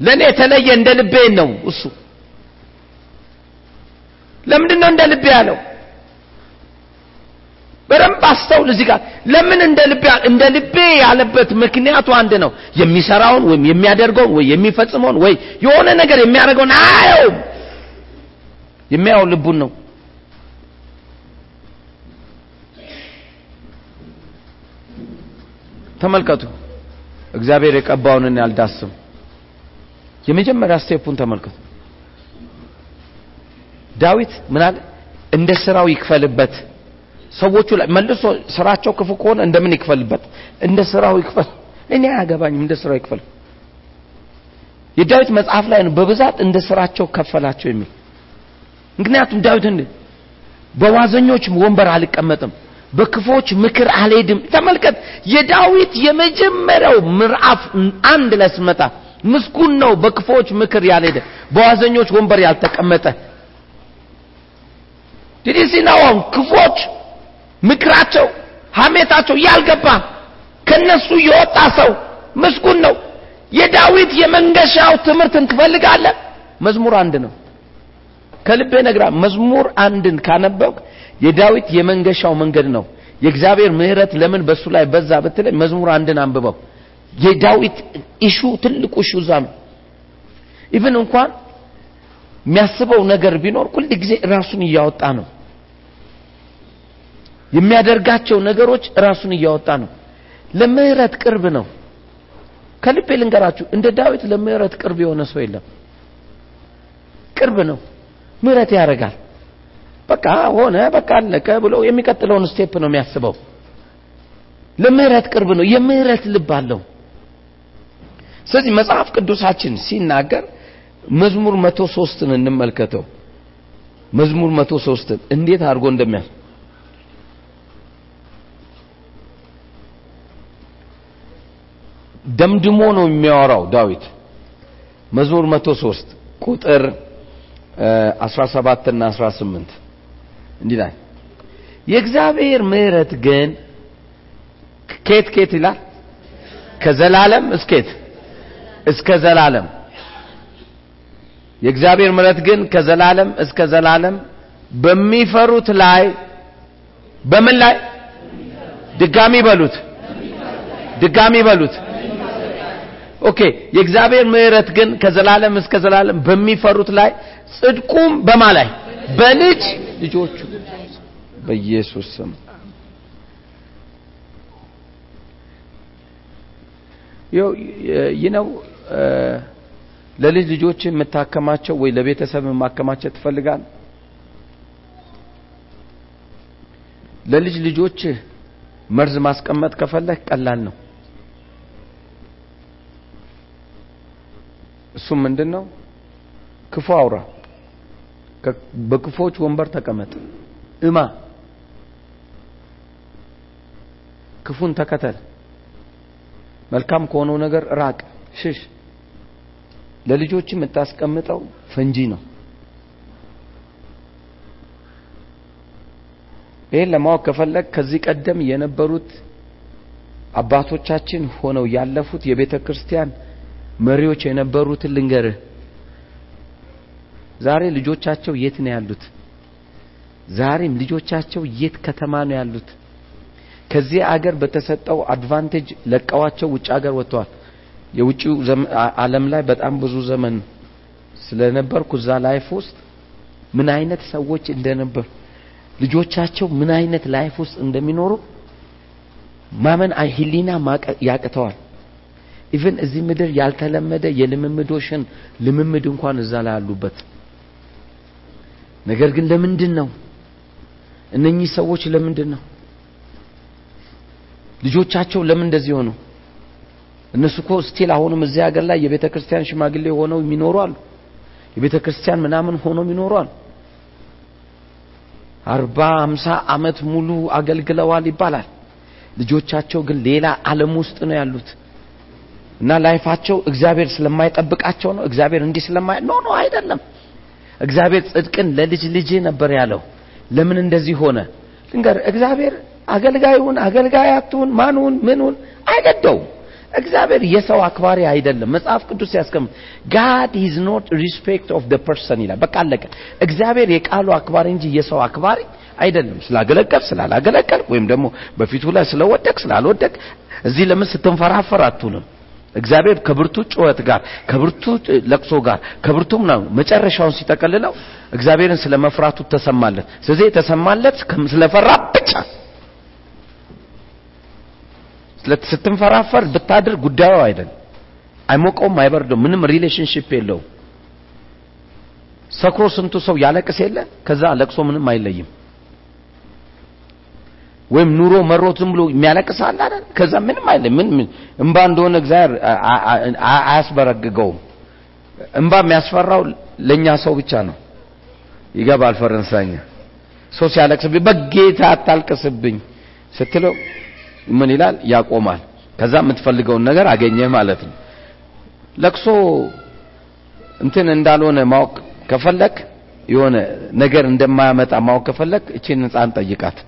ለኔ የተለየ እንደ ልቤ ነው እሱ። ለምንድን ነው እንደ ልቤ ያለው? በደንብ አስተውል እዚህ ጋር ለምን እንደ ልቤ እንደ ልቤ ያለበት ምክንያቱ አንድ ነው የሚሰራውን ወይም የሚያደርገውን ወይ የሚፈጽመውን ወይ የሆነ ነገር የሚያደርገውን አያየውም የሚያየው ልቡን ነው። ተመልከቱ። እግዚአብሔር የቀባውን ያልዳስም የመጀመሪያ ስቴፑን ተመልከቱ። ዳዊት አለ? እንደ ስራው ይክፈልበት። ሰዎቹ ላይ መልሶ ስራቸው ክፉ ከሆነ እንደምን ይክፈልበት? እንደ ስራው ይክፈል። እኔ አያገባኝም እንደ ስራው ይክፈል። የዳዊት መጽሐፍ ላይ ነው በብዛት እንደ ስራቸው ከፈላቸው የሚል ምክንያቱም ዳዊት በዋዘኞች ወንበር አልቀመጥም በክፎች ምክር አልሄድም። ተመልከት የዳዊት የመጀመሪያው ምዕራፍ አንድ ላይ ስመጣ ነው በክፎች ምክር ያልሄደ በዋዘኞች ወንበር ያልተቀመጠ። ዲዲሲናዋን ክፎች ምክራቸው ሐሜታቸው ያልገባ ከነሱ የወጣ ሰው ምስጉን ነው። የዳዊት የመንገሻው ትምህርትን ትፈልጋለህ? መዝሙር አንድ ነው ከልቤ ነግራ መዝሙር አንድን ካነበብክ የዳዊት የመንገሻው መንገድ ነው። የእግዚአብሔር ምህረት ለምን በሱ ላይ በዛ ብትለኝ መዝሙር አንድን አንብበው። የዳዊት issue ትልቁ issue እዛ ነው። even እንኳን የሚያስበው ነገር ቢኖር ሁል ጊዜ ራሱን እያወጣ ነው። የሚያደርጋቸው ነገሮች ራሱን እያወጣ ነው። ለምህረት ቅርብ ነው። ከልቤ ልንገራችሁ እንደ ዳዊት ለምህረት ቅርብ የሆነ ሰው የለም። ቅርብ ነው ምህረት ያደርጋል። በቃ ሆነ በቃ አለቀ ብሎ የሚቀጥለውን ስቴፕ ነው የሚያስበው። ለምህረት ቅርብ ነው የምህረት ልብ አለው። ስለዚህ መጽሐፍ ቅዱሳችን ሲናገር መዝሙር መቶ ሶስትን እንመልከተው። መዝሙር መቶ ሶስትን እንዴት አድርጎ እንደሚያስ ደምድሞ ነው የሚያወራው ዳዊት። መዝሙር መቶ ሶስት ቁጥር 17 እና 18 እንዲህ ላይ የእግዚአብሔር ምህረት ግን ኬት ኬት ይላል? ከዘላለም እስኬት እስከ ዘላለም። የእግዚአብሔር ምህረት ግን ከዘላለም እስከ ዘላለም በሚፈሩት ላይ በምን ላይ? ድጋሚ በሉት። ድጋሚ በሉት። Okay። የእግዚአብሔር ምህረት ግን ከዘላለም እስከ ዘላለም በሚፈሩት ላይ ጽድቁም በማ ላይ? በልጅ ልጆቹ። በኢየሱስ ስም። ይህ ነው ለልጅ ልጆች የምታከማቸው ወይ ለቤተሰብ ማከማቸት ትፈልጋል ለልጅ ልጆች መርዝ ማስቀመጥ ከፈለህ ቀላል ነው። እሱም ምንድን ነው ክፉ አውራ በክፎች ወንበር ተቀመጥ። እማ። ክፉን ተከተል። መልካም ከሆነው ነገር ራቅ ሽሽ። ለልጆች የምታስቀምጠው ፈንጂ ነው። ይህን ለማወቅ ከፈለግ ከዚህ ቀደም የነበሩት አባቶቻችን ሆነው ያለፉት የቤተ ክርስቲያን መሪዎች የነበሩትን ልንገርህ ዛሬ ልጆቻቸው የት ነው ያሉት? ዛሬም ልጆቻቸው የት ከተማ ነው ያሉት? ከዚህ አገር በተሰጠው advantage ለቀዋቸው ውጭ አገር ወጥተዋል። የውጭው ዓለም ላይ በጣም ብዙ ዘመን ስለነበርኩ እዛ life ውስጥ ምን አይነት ሰዎች እንደነበሩ ልጆቻቸው ምን አይነት life ውስጥ እንደሚኖሩ ማመን ህሊና ያቅተዋል። even እዚህ ምድር ያልተለመደ የልምምዶሽን ልምምድ እንኳን እዛ ላይ አሉበት ነገር ግን ለምንድን ነው እነኚህ ሰዎች ለምንድን ነው ልጆቻቸው ለምን እንደዚህ ሆኑ? እነሱ እኮ still አሁንም እዚህ ሀገር ላይ የቤተ ክርስቲያን ሽማግሌ ሆነው የሚኖሩ አሉ። የቤተ ክርስቲያን ምናምን ሆነው የሚኖሩ አሉ። አርባ አምሳ አመት ሙሉ አገልግለዋል ይባላል። ልጆቻቸው ግን ሌላ ዓለም ውስጥ ነው ያሉት። እና life ኣቸው እግዚአብሔር ስለማይጠብቃቸው ነው? እግዚአብሔር እንዲህ ስለማይ no no አይደለም እግዚአብሔር ጽድቅን ለልጅ ልጅ ነበር ያለው። ለምን እንደዚህ ሆነ? ልንገር እግዚአብሔር አገልጋዩን አገልጋያቱን ማኑን ምኑን አይገደውም። እግዚአብሔር የሰው አክባሪ አይደለም። መጽሐፍ ቅዱስ ያስቀምጥ God is not respect of the person ይላል። በቃ አለቀ። እግዚአብሔር የቃሉ አክባሪ እንጂ የሰው አክባሪ አይደለም። ስላገለገል ስላላገለገል ወይም ደግሞ በፊቱ ላይ ስለወደቅ ስላልወደቅ እዚህ ለምን ስትንፈራፈር አትውልም? እግዚአብሔር ከብርቱ ጩኸት ጋር ከብርቱ ለቅሶ ጋር ከብርቱ ምናምን መጨረሻውን ሲጠቀልለው እግዚአብሔርን ስለመፍራቱ ተሰማለት። ስለዚህ የተሰማለት ስለፈራ ብቻ ስትንፈራፈር ብታድር ጉዳዩ አይደለም። አይሞቀውም፣ አይበርደውም፣ ምንም relationship የለውም። ሰክሮ ስንቱ ሰው ያለቅስ የለ ከዛ ለቅሶ ምንም አይለይም። ወይም ኑሮ መሮት ዝም ብሎ የሚያለቅስ አለ አይደል? ከዛ ምንም አይለይም። ምን እንባ እንደሆነ እግዚአብሔር አያስበረግገውም። እንባ የሚያስፈራው ለኛ ሰው ብቻ ነው። ይገባል ፈረንሳይኛ። ሰው ሲያለቅስብኝ በጌታ አታልቅስብኝ ስትለው ምን ይላል? ያቆማል። ከዛ የምትፈልገውን ነገር አገኘህ ማለት ነው። ለቅሶ እንትን እንዳልሆነ ማወቅ ከፈለክ የሆነ ነገር እንደማያመጣ ማወቅ ከፈለክ እቺን ህፃን ጠይቃት።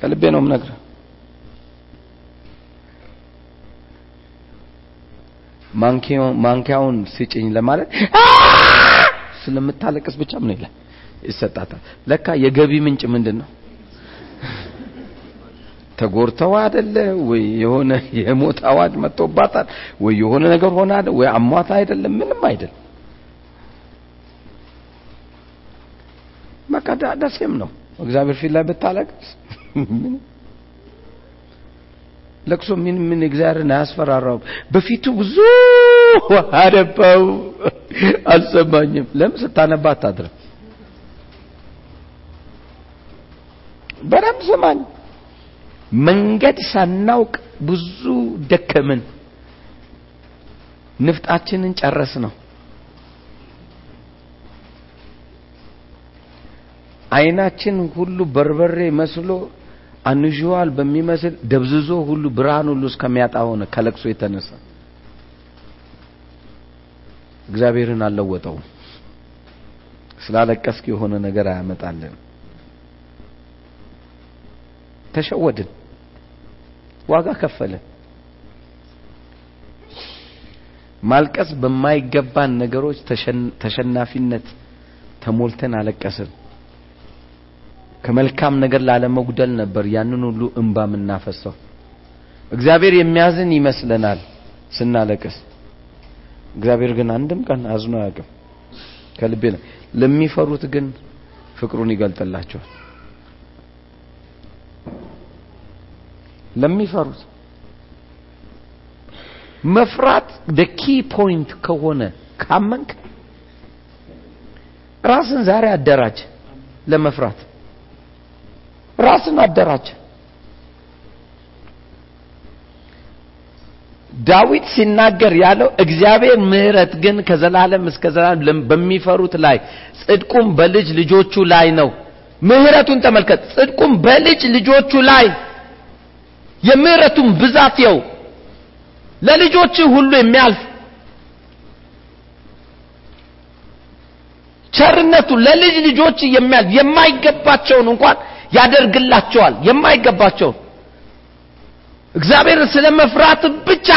ከልቤ ነው የምነግርህ። ማንኪያውን ስጭኝ ለማለት ስለምታለቅስ ብቻ ምን ይላል ይሰጣታል። ለካ የገቢ ምንጭ ምንድን ነው? ተጎርተው አይደለ? ወይ የሆነ የሞት አዋጅ መጥቶባታል? ወይ የሆነ ነገር ሆነ ወይ አሟታ አይደለም? ምንም አይደለም። በቃ ደሴም ነው። እግዚአብሔር ፊት ላይ ብታለቅስ ለቅሶ ምን ምን እግዚአብሔርን አያስፈራራውም። በፊቱ ብዙ አነባው አልሰማኝም። ለምን ስታነባ አታድርም? በደንብ ስማኝ። መንገድ ሳናውቅ ብዙ ደከምን። ንፍጣችንን ጨረስ ነው አይናችን ሁሉ በርበሬ መስሎ አንዥዋል በሚመስል ደብዝዞ ሁሉ ብርሃን ሁሉ እስከሚያጣ ሆነ ከለቅሶ የተነሳ። እግዚአብሔርን አልለወጠውም። ስላለቀስክ የሆነ ነገር አያመጣልን ተሸወድን። ዋጋ ከፈለን ማልቀስ በማይገባን ነገሮች ተሸናፊነት ተሞልተን አለቀስን ከመልካም ነገር ላለመጉደል ነበር ያንን ሁሉ እንባ የምናፈሰው። እግዚአብሔር የሚያዝን ይመስለናል ስናለቅስ። እግዚአብሔር ግን አንድም ቀን አዝኖ አያውቅም። ከልቤ ለሚፈሩት ግን ፍቅሩን ይገልጥላቸዋል። ለሚፈሩት መፍራት the key point ከሆነ ካመንክ ራስን ዛሬ አደራጅ ለመፍራት ራስን አደራጅ ዳዊት ሲናገር ያለው እግዚአብሔር ምህረት ግን ከዘላለም እስከ ዘላለም በሚፈሩት ላይ ጽድቁም በልጅ ልጆቹ ላይ ነው። ምህረቱን ተመልከት። ጽድቁም በልጅ ልጆቹ ላይ የምህረቱን ብዛት የው። ለልጆች ሁሉ የሚያልፍ ቸርነቱ ለልጅ ልጆች የሚያልፍ የማይገባቸውን እንኳን ያደርግላቸዋል። የማይገባቸውን እግዚአብሔርን ስለ መፍራት ብቻ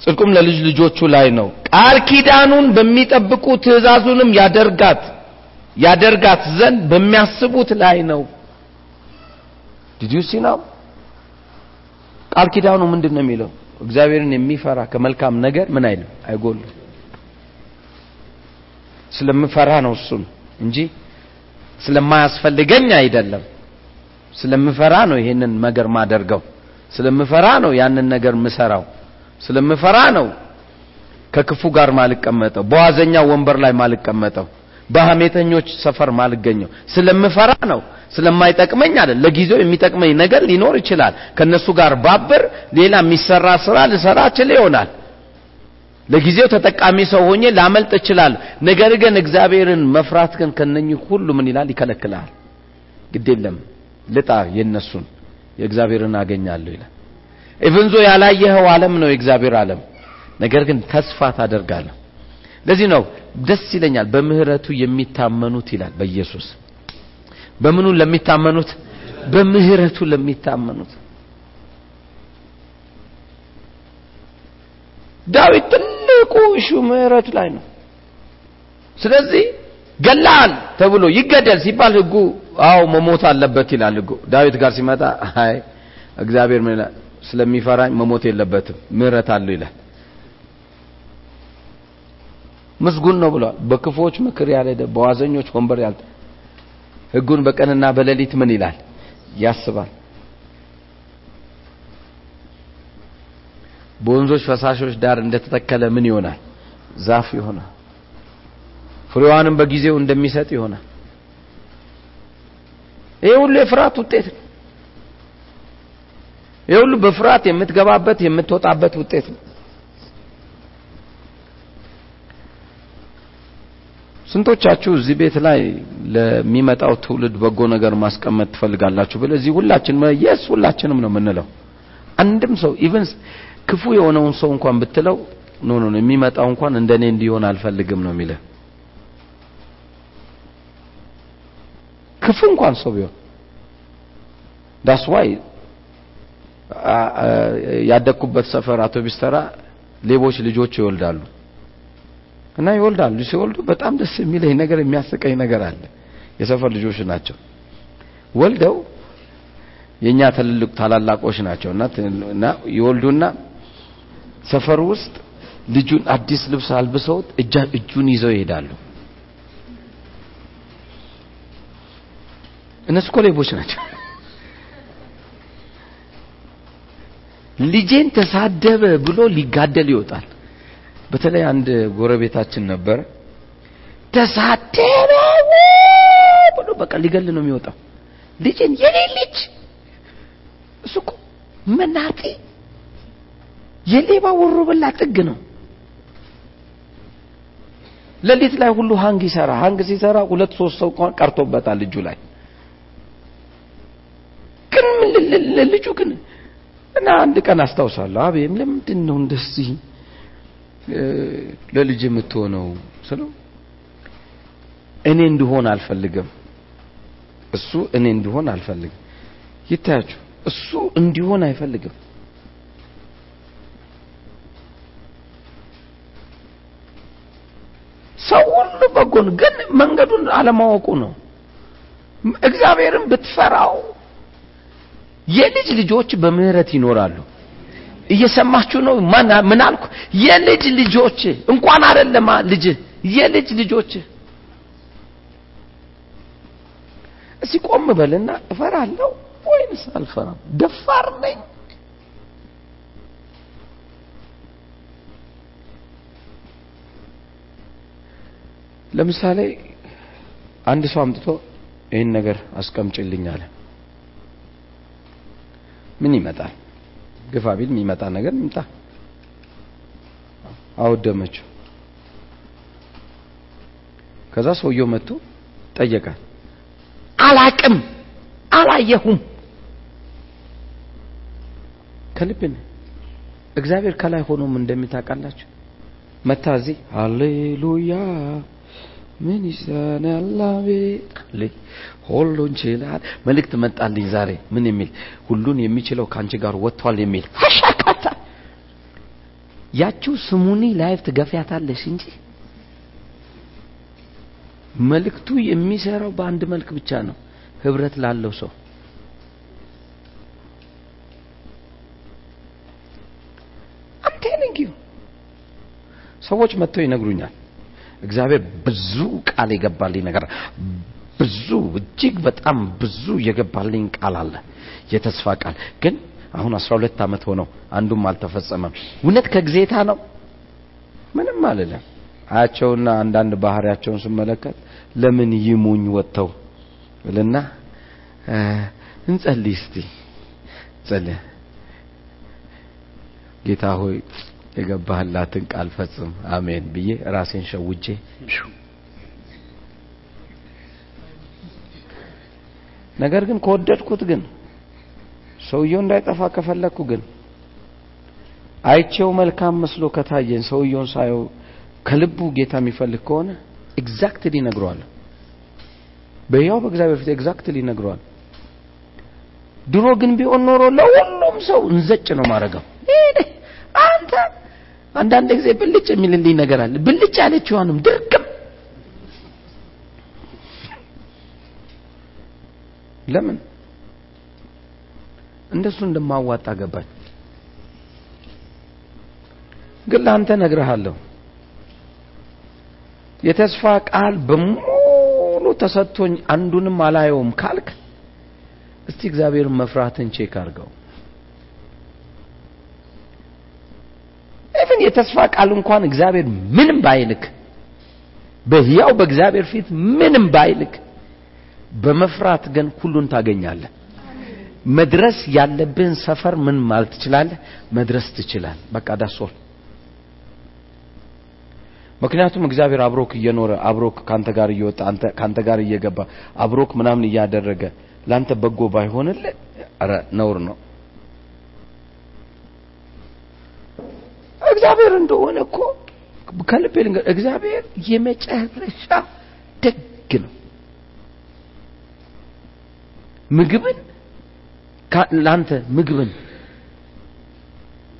ጽድቁም ለልጅ ልጆቹ ላይ ነው። ቃል ኪዳኑን በሚጠብቁ ትእዛዙንም ያደርጋት ያደርጋት ዘንድ በሚያስቡት ላይ ነው። ዲድ ነው ቃል ኪዳኑ ምንድን ነው የሚለው? እግዚአብሔርን የሚፈራ ከመልካም ነገር ምን አይልም? አይጎልም ስለምፈራ ነው እሱን እንጂ ስለማያስፈልገኝ አይደለም። ስለምፈራ ነው ይሄንን ነገር ማደርገው። ስለምፈራ ነው ያንን ነገር ምሰራው። ስለምፈራ ነው ከክፉ ጋር ማልቀመጠው በዋዘኛ ወንበር ላይ ማልቀመጠው በሐሜተኞች ሰፈር ማልገኘው። ስለምፈራ ነው። ስለማይጠቅመኝ አይደል። ለጊዜው የሚጠቅመኝ ነገር ሊኖር ይችላል። ከነሱ ጋር ባብር ሌላ የሚሰራ ስራ ልሰራ እችል ይሆናል ለጊዜው ተጠቃሚ ሰው ሆኜ ላመልጥ እችላለሁ። ነገር ግን እግዚአብሔርን መፍራት ግን ከነኚህ ሁሉ ምን ይላል? ይከለክላል ግድ የለም። ልጣ የነሱን የእግዚአብሔርን አገኛለሁ ይላል። ኢቭንዞ ያላየኸው ዓለም ነው የእግዚአብሔር ዓለም። ነገር ግን ተስፋ ታደርጋለህ። ለዚህ ነው ደስ ይለኛል በምህረቱ የሚታመኑት ይላል በኢየሱስ። በምኑ ለሚታመኑት? በምህረቱ ለሚታመኑት። ዳዊት ትልቁ እሹ ምህረት ላይ ነው። ስለዚህ ገላል ተብሎ ይገደል ሲባል ህጉ አዎ መሞት አለበት ይላል ህጉ። ዳዊት ጋር ሲመጣ አይ እግዚአብሔር ምን? ስለሚፈራኝ መሞት የለበትም ምህረት አለው ይላል። ምስጉን ነው ብለዋል። በክፎች ምክር ያልሄደ በዋዘኞች ወንበር ያልተ ህጉን በቀንና በሌሊት ምን ይላል? ያስባል። በወንዞች ፈሳሾች ዳር እንደተተከለ ምን ይሆናል? ዛፍ ይሆናል። ፍሬዋንም በጊዜው እንደሚሰጥ ይሆናል። ይሄ ሁሉ የፍርሃት ውጤት ነው። ይሄ ሁሉ በፍርሃት የምትገባበት የምትወጣበት ውጤት ነው። ስንቶቻችሁ እዚህ ቤት ላይ ለሚመጣው ትውልድ በጎ ነገር ማስቀመጥ ትፈልጋላችሁ? ብል እዚህ ሁላችን yes ሁላችንም ነው የምንለው። አንድም ሰው even ክፉ የሆነውን ሰው እንኳን ብትለው no no የሚመጣው እንኳን እንደኔ እንዲሆን አልፈልግም ነው የሚለው። ክፉ እንኳን ሰው ቢሆን that's why ያደግኩበት ሰፈር አውቶቢስ ተራ ሌቦች ልጆች ይወልዳሉ እና ይወልዳሉ። ሲወልዱ በጣም ደስ የሚለኝ ነገር የሚያስቀኝ ነገር አለ። የሰፈር ልጆች ናቸው። ወልደው የኛ ትልልቅ ታላላቆች ናቸው እና ይወልዱና ሰፈር ውስጥ ልጁን አዲስ ልብስ አልብሰውት እጁን ይዘው ይሄዳሉ። እነሱ እኮ ሌቦች ናቸው። ልጄን ተሳደበ ብሎ ሊጋደል ይወጣል። በተለይ አንድ ጎረቤታችን ነበረ። ተሳደበ ብሎ በቃ ሊገል ነው የሚወጣው። ልጄን የኔ ልጅ እሱ እኮ መናጤ የሌባ ወሮ በላ ጥግ ነው። ሌሊት ላይ ሁሉ ሀንግ ይሰራ ሀንግ ሲሰራ ሁለት ሶስት ሰው እንኳን ቀርቶበታል እጁ ላይ። ግን ልጁ ግን እና አንድ ቀን አስታውሳለሁ አቤም ለምንድን ነው እንደዚህ ለልጅ የምትሆነው ስለው እኔ እንድሆን አልፈልግም። እሱ እኔ እንድሆን አልፈልግም። ይታያችሁ እሱ እንዲሆን አይፈልግም ሰው በጎን ግን መንገዱን አለማወቁ ነው። እግዚአብሔርን ብትፈራው የልጅ ልጆች በምህረት ይኖራሉ። እየሰማችሁ ነው? ማን ምን አልኩ? የልጅ ልጆች እንኳን አይደለማ ልጅ የልጅ ልጆች። እስቲ ቆም በልና እፈራለሁ ወይንስ አልፈራም? ደፋር ነኝ ለምሳሌ አንድ ሰው አምጥቶ ይህን ነገር አስቀምጭልኝ አለ። ምን ይመጣል? ግፋ ቢል የሚመጣ ነገር ይምጣ። አወደመችው። ከዛ ሰውየው መጥቶ ጠየቃል አላቅም አላየሁም። ከልብን እግዚአብሔር ከላይ ሆኖም እንደሚታውቃላችሁ። መታ እዚህ ሃሌሉያ ምን ይሰናል አቤት ሁሉን ችላል። መልእክት መጣልኝ ዛሬ ምን የሚል? ሁሉን የሚችለው ከአንቺ ጋር ወጥቷል የሚል። ፈሻካታ ያቺው ስሙኒ ላይፍ ትገፊያታለሽ እንጂ መልእክቱ የሚሰራው በአንድ መልክ ብቻ ነው። ህብረት ላለው ሰው። ሰዎች መጥተው ይነግሩኛል እግዚአብሔር ብዙ ቃል የገባልኝ ነገር ብዙ እጅግ በጣም ብዙ የገባልኝ ቃል አለ የተስፋ ቃል። ግን አሁን አስራ ሁለት ዓመት ሆነው አንዱም አልተፈጸመም። እውነት ከግዜታ ነው ምንም አልለም አያቸውና አንዳንድ ባህሪያቸውን ስመለከት ለምን ይሙኝ ወጥተው ብልና እንጸልይ እስቲ። ጸልይ። ጌታ ሆይ የገባህላትን ቃል ፈጽም። አሜን ብዬ ራሴን ሸውጄ ነገር ግን ከወደድኩት ግን ሰውየው እንዳይጠፋ ከፈለግኩ ግን አይቼው መልካም መስሎ ከታየኝ ሰውየውን ሳየው ከልቡ ጌታ የሚፈልግ ከሆነ exactly እነግረዋለሁ በሕያው በእግዚአብሔር ፊት exactly እነግረዋለሁ። ድሮ ግን ቢሆን ኖሮ ለሁሉም ሰው እንዘጭ ነው ማድረገው አንዳንድ ጊዜ ብልጭ የሚልልኝ ነገር አለ። ብልጭ ያለችዋንም ድርግም ለምን እንደሱ እንደማዋጣ ገባኝ። ግን ለአንተ ነግርሃለሁ የተስፋ ቃል በሙሉ ተሰጥቶኝ አንዱንም አላየውም ካልክ እስቲ እግዚአብሔርን መፍራትን check አድርገው። even የተስፋ ቃል እንኳን እግዚአብሔር ምንም ባይልክ በሕያው በእግዚአብሔር ፊት ምንም ባይልክ በመፍራት ግን ሁሉን ታገኛለህ። መድረስ ያለብህን ሰፈር ምን ማለት ትችላለህ? መድረስ ትችላለህ። በቃ that's all ምክንያቱም እግዚአብሔር አብሮክ እየኖረ አብሮክ ካንተ ጋር እየወጣ አንተ ካንተ ጋር እየገባ አብሮክ ምናምን እያደረገ ላንተ በጎ ባይሆንልህ ኧረ ነውር ነው። እግዚአብሔር እንደሆነ እኮ ከልቤ ልንገር፣ እግዚአብሔር የመጨረሻ ደግ ነው። ምግብን ላንተ ምግብን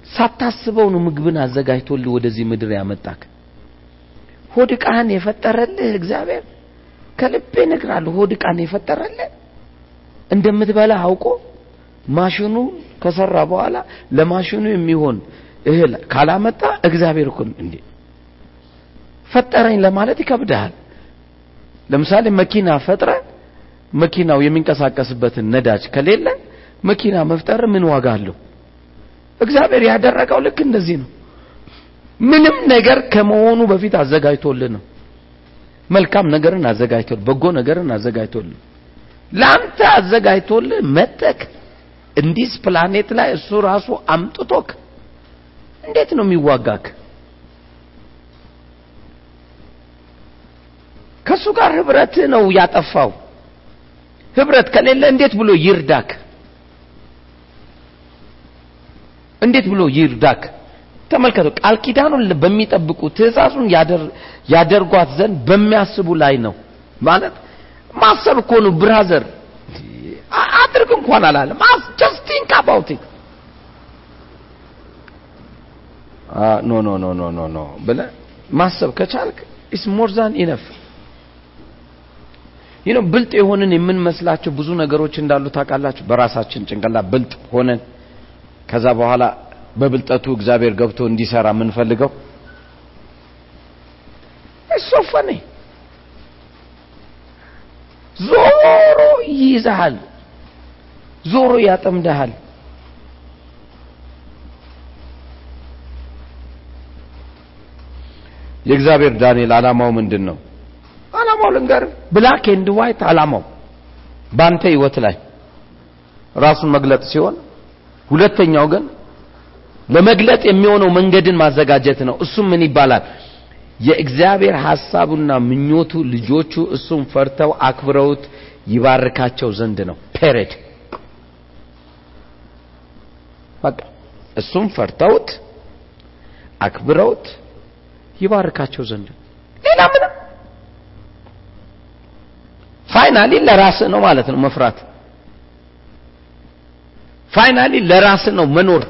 ሳታስበው ነው ምግብን አዘጋጅቶልህ ወደዚህ ምድር ያመጣክ። ሆድ ዕቃህን የፈጠረልህ እግዚአብሔር ከልቤ እነግርሃለሁ፣ ሆድ የፈጠረልህ እንደምትበላ አውቆ ማሽኑ ከሰራ በኋላ ለማሽኑ የሚሆን እህል ካላመጣ እግዚአብሔር እኮ እንዴ ፈጠረኝ ለማለት ይከብድሃል። ለምሳሌ መኪና ፈጥረ መኪናው የሚንቀሳቀስበትን ነዳጅ ከሌለ መኪና መፍጠር ምን ዋጋ አለው? እግዚአብሔር ያደረገው ልክ እንደዚህ ነው። ምንም ነገር ከመሆኑ በፊት አዘጋጅቶልህ ነው። መልካም ነገርን አዘጋጅቶልህ፣ በጎ ነገርን አዘጋጅቶልህ ለአንተ አዘጋጅቶልህ መጥቶ እንዲ this planet ላይ እሱ ራሱ አምጥቶክ እንዴት ነው የሚዋጋክ? ከእሱ ጋር ህብረት ነው ያጠፋው። ህብረት ከሌለ እንዴት ብሎ ይርዳክ? እንዴት ብሎ ይርዳህ? ተመልከቱ። ቃል ኪዳኑን በሚጠብቁ ትእዛዙን ያደርጓት ዘንድ በሚያስቡ ላይ ነው ማለት ማሰብ እኮ ነው brother። አድርግ እንኳን አላለም። just think about it no no no no no no ብለህ ማሰብ ከቻልክ is more than enough ይህ ነው ብልጥ የሆንን የምንመስላቸው ብዙ ነገሮች እንዳሉ ታውቃላችሁ። በራሳችን ጭንቅላት ብልጥ ሆነን ከዛ በኋላ በብልጠቱ እግዚአብሔር ገብቶ እንዲሰራ የምንፈልገው እሶፈኔ ዞሮ ይይዝሃል፣ ዞሮ ያጠምድሃል። የእግዚአብሔር ዳንኤል ዓላማው ምንድን ነው? ዓላማው ልንገር፣ black and white ዓላማው በአንተ ህይወት ላይ ራሱን መግለጥ ሲሆን፣ ሁለተኛው ግን ለመግለጥ የሚሆነው መንገድን ማዘጋጀት ነው። እሱም ምን ይባላል? የእግዚአብሔር ሐሳቡና ምኞቱ ልጆቹ እሱን ፈርተው አክብረውት ይባርካቸው ዘንድ ነው። ፔሬድ በቃ እሱም ፈርተውት አክብረውት ይባርካቸው ዘንድ ሌላ ምንም finally ለራስህ ነው ማለት ነው መፍራት። finally ለራስህ ነው መኖር።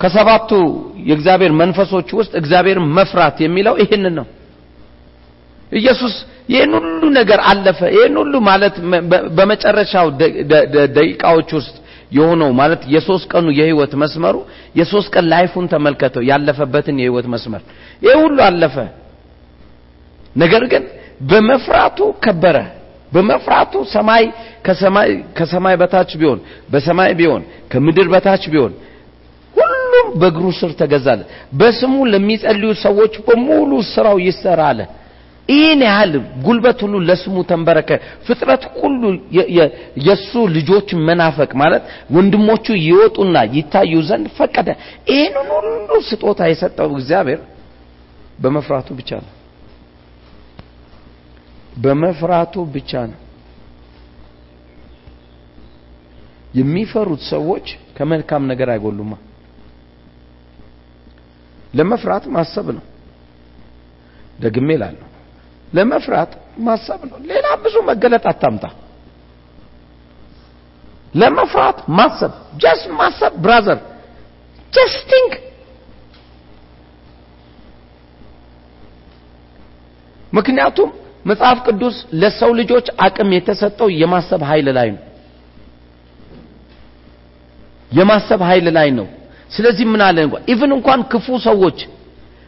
ከሰባቱ የእግዚአብሔር መንፈሶች ውስጥ እግዚአብሔርን መፍራት የሚለው ይህንን ነው። ኢየሱስ ይህን ሁሉ ነገር አለፈ። ይህን ሁሉ ማለት በመጨረሻው ደቂቃዎች ውስጥ የሆነው ማለት የሶስት ቀኑ የህይወት መስመሩ የሶስት ቀን ላይፉን ተመልከተው፣ ያለፈበትን የህይወት መስመር ይህ ሁሉ አለፈ። ነገር ግን በመፍራቱ ከበረ። በመፍራቱ ሰማይ ከሰማይ ከሰማይ በታች ቢሆን በሰማይ ቢሆን ከምድር በታች ቢሆን ሁሉም በእግሩ ስር ተገዛለ። በስሙ ለሚጸልዩ ሰዎች በሙሉ ስራው ይሰራ አለ። ይህን ያህል ጉልበት ሁሉ ለስሙ ተንበረከ። ፍጥረት ሁሉ የእሱ ልጆች መናፈቅ ማለት ወንድሞቹ ይወጡና ይታዩ ዘንድ ፈቀደ። ይህንን ሁሉ ስጦታ የሰጠው እግዚአብሔር በመፍራቱ ብቻ ነው። በመፍራቱ ብቻ ነው። የሚፈሩት ሰዎች ከመልካም ነገር አይጎሉማ። ለመፍራት ማሰብ ነው። ደግሜ እላለሁ፣ ለመፍራት ማሰብ ነው። ሌላ ብዙ መገለጥ አታምጣ። ለመፍራት ማሰብ just ማሰብ brother፣ just think ምክንያቱም መጽሐፍ ቅዱስ ለሰው ልጆች አቅም የተሰጠው የማሰብ ኃይል ላይ ነው የማሰብ ኃይል ላይ ነው ስለዚህ ምን አለ እንኳን even እንኳን ክፉ ሰዎች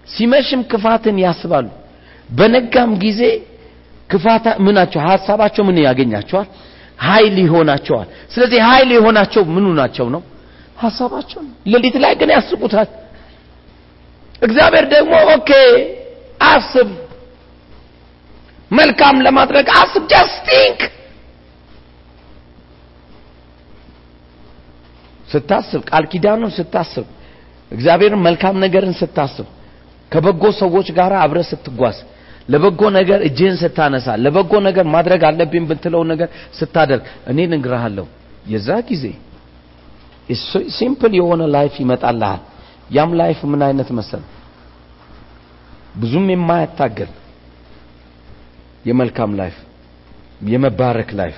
ሲመሽም ክፋትን ያስባሉ በነጋም ጊዜ ክፋት ምናቸው? ሀሳባቸው ምን ያገኛቸዋል? ኃይል ይሆናቸዋል። ስለዚህ ኃይል የሆናቸው ምኑ ናቸው ነው? ሀሳባቸው ሌሊት ላይ ግን ያስቡታል። እግዚአብሔር ደግሞ okay አስብ። መልካም ለማድረግ አስብ። just think ስታስብ ቃል ኪዳኑን ስታስብ እግዚአብሔርን መልካም ነገርን ስታስብ ከበጎ ሰዎች ጋር አብረህ ስትጓዝ ለበጎ ነገር እጅህን ስታነሳ ለበጎ ነገር ማድረግ አለብኝ ብትለው ነገር ስታደርግ እኔ እነግርሃለሁ የዛ ጊዜ simple የሆነ life ይመጣልሃል። ያም life ምን አይነት መሰል? ብዙም የማያታገል የመልካም life የመባረክ life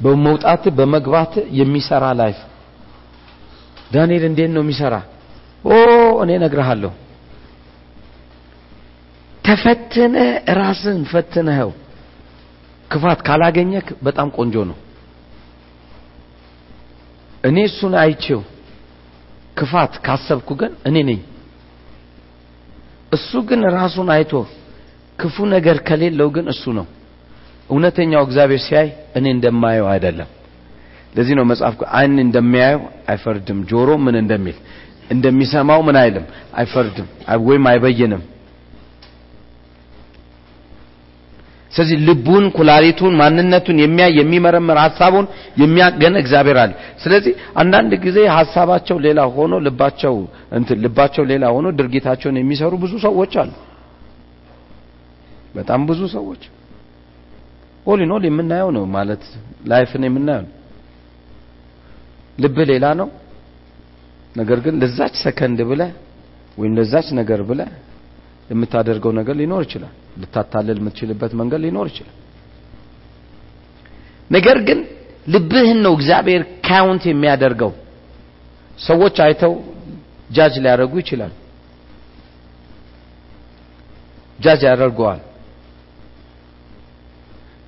በመውጣት በመግባት የሚሰራ life ዳንኤል እንዴት ነው የሚሰራ? ኦ እኔ እነግርሃለሁ ተፈትነ ራስን ፈትነኸው። ክፋት ካላገኘክ በጣም ቆንጆ ነው። እኔ እሱን አይቼው ክፋት ካሰብኩ ግን እኔ ነኝ። እሱ ግን ራሱን አይቶ ክፉ ነገር ከሌለው ግን እሱ ነው። እውነተኛው እግዚአብሔር ሲያይ እኔ እንደማየው አይደለም። ለዚህ ነው መጽሐፍ አይን እንደሚያየው አይፈርድም። ጆሮ ምን እንደሚል እንደሚሰማው ምን አይልም። አይፈርድም ወይም አይበይንም ስለዚህ ልቡን ኩላሊቱን ማንነቱን የሚያይ የሚመረምር ሀሳቡን የሚያገን እግዚአብሔር አለ። ስለዚህ አንዳንድ ጊዜ ሀሳባቸው ሌላ ሆኖ ልባቸው እንትን ልባቸው ሌላ ሆኖ ድርጊታቸውን የሚሰሩ ብዙ ሰዎች አሉ። በጣም ብዙ ሰዎች። all የምናየው ነው ማለት life ን የምናየው ልብህ ሌላ ነው። ነገር ግን ለዛች ሰከንድ ብለህ ወይም ለዛች ነገር ብለህ የምታደርገው ነገር ሊኖር ይችላል ልታታልል የምትችልበት መንገድ ሊኖር ይችላል። ነገር ግን ልብህን ነው እግዚአብሔር count የሚያደርገው። ሰዎች አይተው ጃጅ ሊያደርጉ ይችላል ጃጅ ያደርገዋል።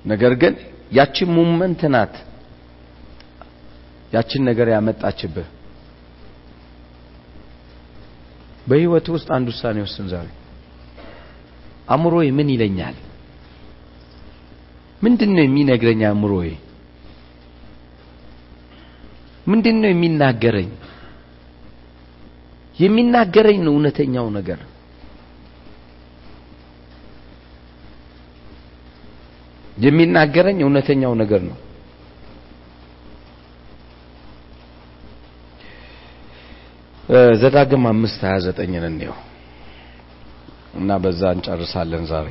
ነገር ግን ያችን ሙመንት ናት ያችን ነገር ያመጣችብህ። በህይወት ውስጥ አንድ ውሳኔ ወስን ዛሬ አእምሮዬ ምን ይለኛል? ምንድን ነው የሚነግረኝ አእምሮዬ? ምንድን ነው የሚናገረኝ? የሚናገረኝ ነው እውነተኛው ነገር። የሚናገረኝ እውነተኛው ነገር ነው። ዘዳግም አምስት ሀያ ዘጠኝን እንየው እና በዛ እንጨርሳለን ዛሬ።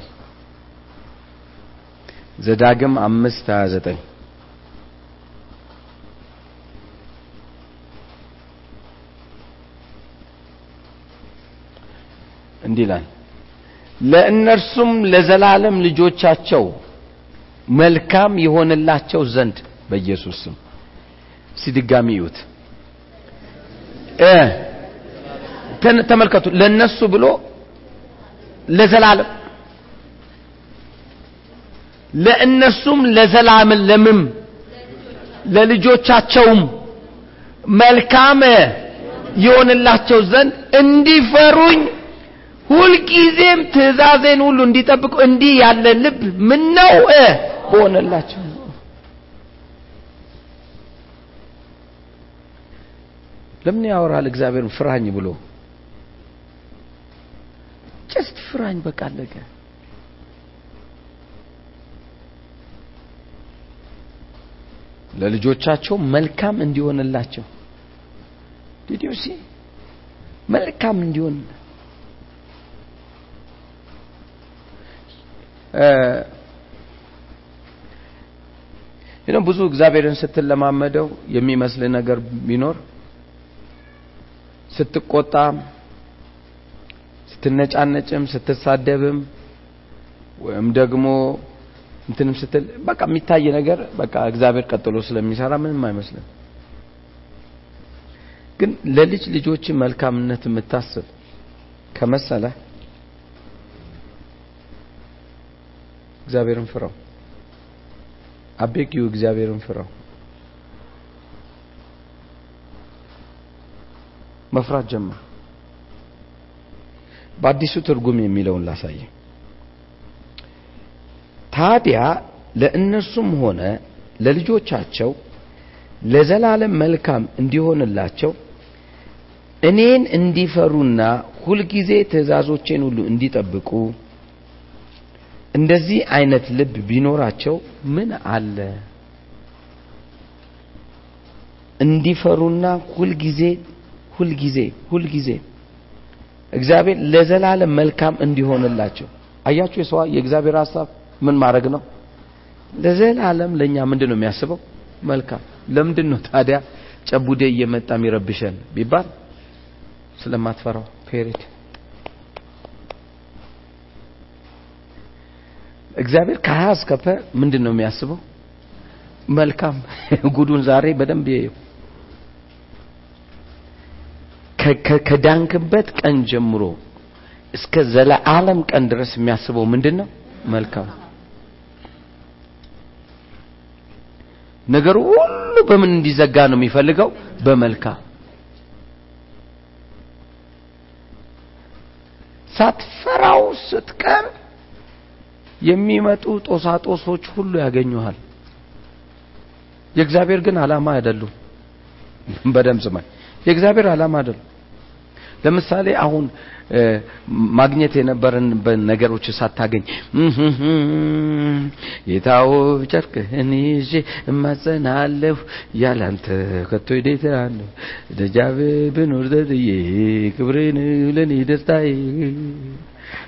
ዘዳግም አምስት ሀያ ዘጠኝ። እንዲህ ይላል ለእነርሱም ለዘላለም ልጆቻቸው መልካም የሆንላቸው ዘንድ በኢየሱስ ስም። ሲድጋሚ ይዩት ተመልከቱ ለነሱ ብሎ ለዘላለም። ለእነሱም ለዘላለም ለምም ለልጆቻቸውም መልካም ይሆንላቸው ዘንድ እንዲፈሩኝ ሁልጊዜም ትእዛዜን ሁሉ እንዲጠብቁ እንዲህ ያለ ልብ ምን ነው በሆነላቸው ለምን ያወራል? እግዚአብሔርን ፍራኝ ብሎ just ፍራኝ በቃ አለቀ። ለልጆቻቸው መልካም እንዲሆንላቸው። did you see መልካም እንዲሆን ብዙ እግዚአብሔርን ስትለማመደው የሚመስል ነገር ቢኖር ስትቆጣም ስትነጫነጭም ስትሳደብም ወይም ደግሞ እንትንም ስትል በቃ የሚታይ ነገር በቃ እግዚአብሔር ቀጥሎ ስለሚሰራ ምንም አይመስልም ግን ለልጅ ልጆች መልካምነት የምታስብ ከመሰለ እግዚአብሔርን ፍራው። አቤጊው እግዚአብሔርን ፍራው። መፍራት ጀመር። በአዲሱ ትርጉም የሚለውን ላሳየ። ታዲያ ለእነርሱም ሆነ ለልጆቻቸው ለዘላለም መልካም እንዲሆንላቸው እኔን እንዲፈሩና ሁልጊዜ ትእዛዞቼን ሁሉ እንዲጠብቁ እንደዚህ አይነት ልብ ቢኖራቸው ምን አለ? እንዲፈሩና ሁልጊዜ ሁልጊዜ ሁልጊዜ እግዚአብሔር ለዘላለም መልካም እንዲሆንላቸው። አያችሁ፣ የሰው የእግዚአብሔር ሀሳብ ምን ማድረግ ነው? ለዘላለም ለኛ ምንድን ነው የሚያስበው? መልካም። ለምንድን ነው ታዲያ ጨቡዴ እየመጣ የሚረብሸን ቢባል ስለማትፈራው ፔሬድ እግዚአብሔር ከሀ እስከ ፐ ምንድን ነው የሚያስበው? መልካም። ጉዱን ዛሬ በደንብ ከዳንክበት ቀን ጀምሮ እስከ ዘለዓለም ቀን ድረስ የሚያስበው ምንድን ነው? መልካም። ነገሩ ሁሉ በምን እንዲዘጋ ነው የሚፈልገው? በመልካም። ሳትፈራው ስትቀር የሚመጡ ጦሳጦሶች ሁሉ ያገኙሃል። የእግዚአብሔር ግን ዓላማ አይደሉም። በደምብ ስማኝ። የእግዚአብሔር ዓላማ አይደሉም። ለምሳሌ አሁን ማግኘት የነበረን ነገሮች ሳታገኝ ጌታው ጨርቅህን ይዤ እማጸናለሁ ያላንተ ከቶ ይዴታለሁ ደጃፍ ብኖር ዘጥዬ ክብሬን ለኔ ደስታዬ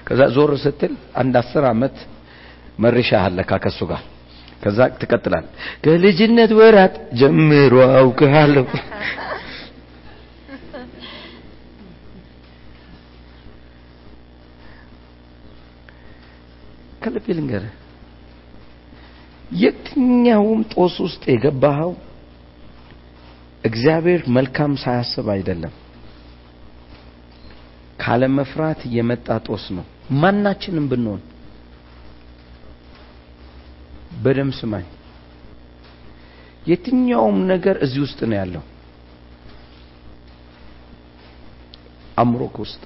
ከዛ ዞር ስትል አንድ አስር ዓመት መርሻ አለካ ከሱ ጋር ከዛ ትቀጥላል ከልጅነት ወራት ጀምሮ አውቅሃለሁ ከልቤ ልንገርህ። የትኛውም ጦስ ውስጥ የገባኸው እግዚአብሔር መልካም ሳያስብ አይደለም። ካለመፍራት የመጣ ጦስ ነው። ማናችንም ብንሆን በደም ስማኝ። የትኛውም ነገር እዚህ ውስጥ ነው ያለው። አምሮክ ውስጥ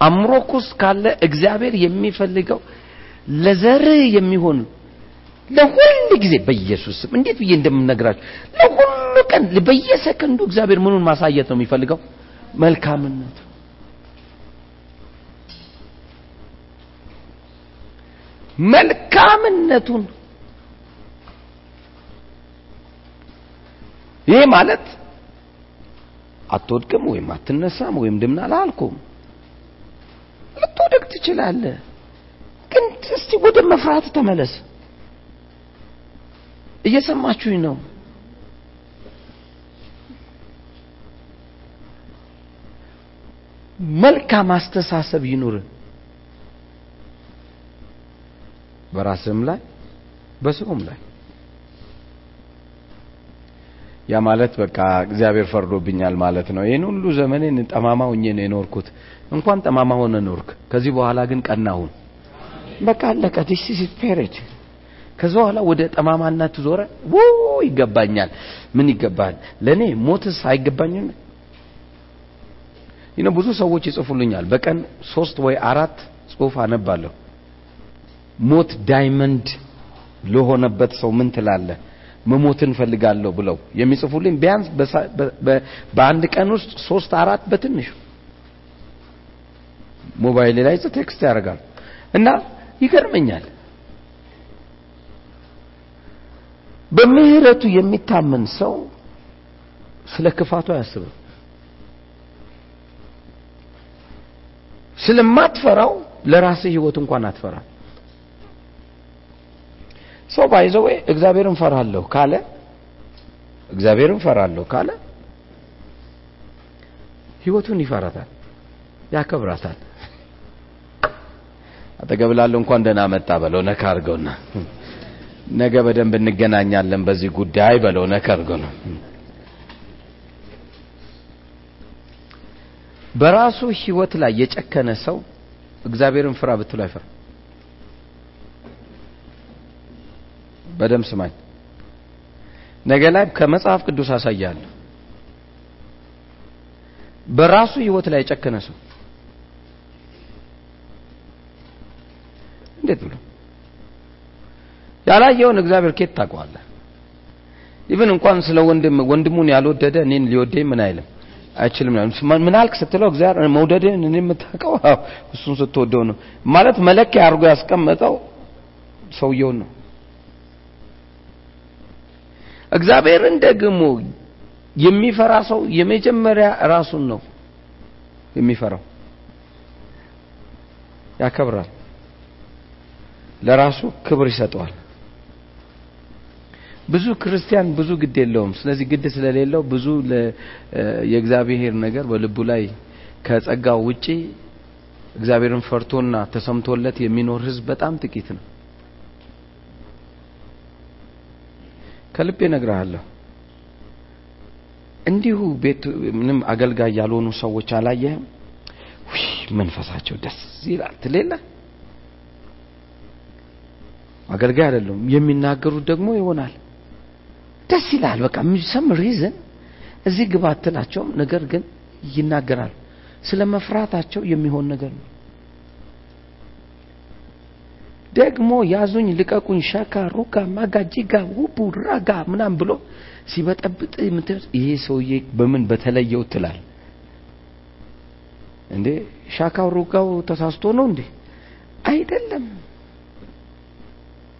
አምሮክ ውስጥ ካለ እግዚአብሔር የሚፈልገው ለዘርህ የሚሆን ለሁል ጊዜ በኢየሱስ ስም እንዴት ብዬ እንደምነግራችሁ ለሁሉ ቀን በየሰከንዱ እግዚአብሔር ምኑን ማሳየት ነው የሚፈልገው? መልካምነቱ። መልካምነቱን። ይሄ ማለት አትወድቅም ወይም አትነሳም ወይም ድምና አላልኩም ልትወደቅ ትችላለህ። ግን እስቲ ወደ መፍራት ተመለስ። እየሰማችሁኝ ነው? መልካም አስተሳሰብ ይኑር። በራስህም ላይ በሰውም ላይ። ያ ማለት በቃ እግዚአብሔር ፈርዶብኛል ማለት ነው። ይህን ሁሉ ዘመኔን ጠማማ ሆኜ ነው የኖርኩት እንኳን ጠማማ ሆነ ኖርክ። ከዚህ በኋላ ግን ቀናሁን። በቃ አለቀ። this is period ከዛ በኋላ ወደ ጠማማነት ዞረው ይገባኛል። ምን ይገባል? ለእኔ ሞትስ አይገባኝም? ይነ ብዙ ሰዎች ይጽፉልኛል። በቀን ሶስት ወይ አራት ጽሁፍ አነባለሁ። ሞት ዳይመንድ ለሆነበት ሰው ምን ትላለህ? መሞት እፈልጋለሁ ብለው የሚጽፉልኝ ቢያንስ በአንድ ቀን ውስጥ ሶስት አራት በትንሹ ሞባይል ላይ text ያደርጋል እና ይገርመኛል። በምህረቱ የሚታመን ሰው ስለ ክፋቱ አያስብም። ስለማትፈራው ለራስህ ህይወት እንኳን አትፈራ ሰው ባይዘው እግዚአብሔርን ፈራለሁ ካለ እግዚአብሔርን ፈራለሁ ካለ ህይወቱን ይፈራታል ያከብራታል አጠገብ ላለው እንኳን ደህና መጣ በለው ነካ አድርገውና ነገ በደንብ እንገናኛለን በዚህ ጉዳይ በለው ነከርጎ ነው በራሱ ህይወት ላይ የጨከነ ሰው እግዚአብሔርን ፍራ ብትሉ አይፈራ በደም ስማኝ። ነገ ላይ ከመጽሐፍ ቅዱስ አሳያለሁ። በራሱ ህይወት ላይ የጨከነ ሰው እንዴት ብሎ? ያላየውን እግዚአብሔር ከየት ታውቀዋለህ? even እንኳን ስለ ወንድም ወንድሙን ያልወደደ እኔን ሊወደኝ ምን አይልም? አይችልም ምን አልክ ስትለው እግዚአብሔር መውደድህን እኔ የምታውቀው? እሱን ስትወደው ነው። ማለት መለኪያ አድርጎ ያስቀመጠው ሰውየውን ነው። እግዚአብሔርን ደግሞ የሚፈራ ሰው የመጀመሪያ ራሱን ነው የሚፈራው። ያከብራል ለራሱ ክብር ይሰጠዋል። ብዙ ክርስቲያን ብዙ ግድ የለውም። ስለዚህ ግድ ስለሌለው ብዙ የእግዚአብሔር ነገር በልቡ ላይ ከጸጋው ውጪ እግዚአብሔርን ፈርቶና ተሰምቶለት የሚኖር ህዝብ በጣም ጥቂት ነው። ከልቤ እነግርሃለሁ። እንዲሁ ቤት ምንም አገልጋይ ያልሆኑ ሰዎች አላየህም? መንፈሳቸው ደስ ይላል ትሌለ አገልጋይ አይደለም የሚናገሩት ደግሞ ይሆናል። ደስ ይላል። በቃ ሰም ሪዝን እዚህ ግባ አትላቸውም። ነገር ግን ይናገራል። ስለ መፍራታቸው የሚሆን ነገር ነው። ደግሞ ያዙኝ ልቀቁኝ ሻካ ሩካ ማጋ ጂጋ ውቡ ራጋ ምናም ብሎ ሲበጠብጥ ይሄ ሰውዬ በምን በተለየው ትላል? እንዴ ሻካው ሩጋው ተሳስቶ ነው እንዴ? አይደለም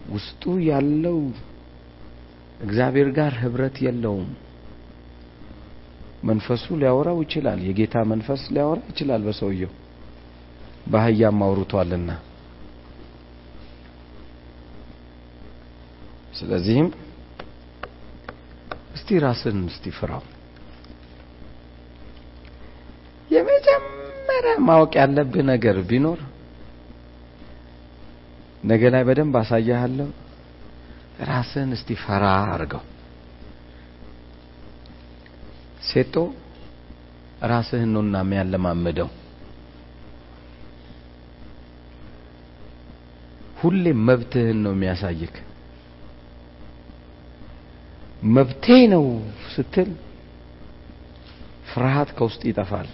ውስጡ ያለው እግዚአብሔር ጋር ህብረት የለውም። መንፈሱ ሊያወራው ይችላል። የጌታ መንፈስ ሊያወራ ይችላል በሰውየው። በአህያም አውርቷልና። ስለዚህም እስቲ ራስን እስቲ ፍራው። የመጀመሪያ ማወቅ ያለብህ ነገር ቢኖር ነገ ላይ በደንብ አሳያለሁ ራስን እስቲ ፈራ አርገው ሴቶ ራስህን ነውና የሚያለማምደው። ሁሌም መብትህን ነው የሚያሳይክ። መብቴ ነው ስትል ፍርሃት ከውስጥ ይጠፋል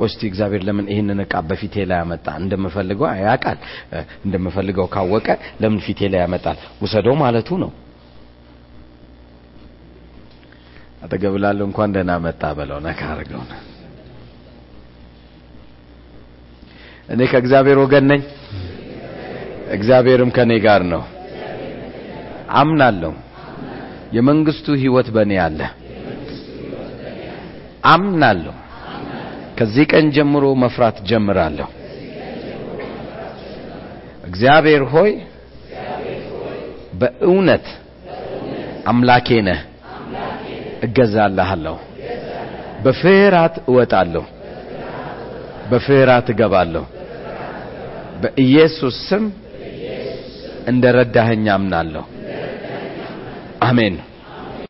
ቆስቲ እግዚአብሔር ለምን ይህንን እቃ በፊቴ ላይ ያመጣ እንደምፈልገው ያውቃል። እንደምፈልገው ካወቀ ለምን ፊቴ ላይ ያመጣል? ውሰደው ማለቱ ነው። አጠገብ ላለው እንኳን ደህና መጣ በለው ነካ እኔ ከእግዚአብሔር ወገን ነኝ። እግዚአብሔርም ከኔ ጋር ነው። አምናለሁ። የመንግስቱ ህይወት በእኔ አለ። አምናለሁ ከዚህ ቀን ጀምሮ መፍራት ጀምራለሁ። እግዚአብሔር ሆይ በእውነት አምላኬ ነህ እገዛልሃለሁ። በፍርሃት እወጣለሁ። በፍርሃት እገባለሁ። በኢየሱስ ስም እንደ ረዳኸኝ አምናለሁ። አሜን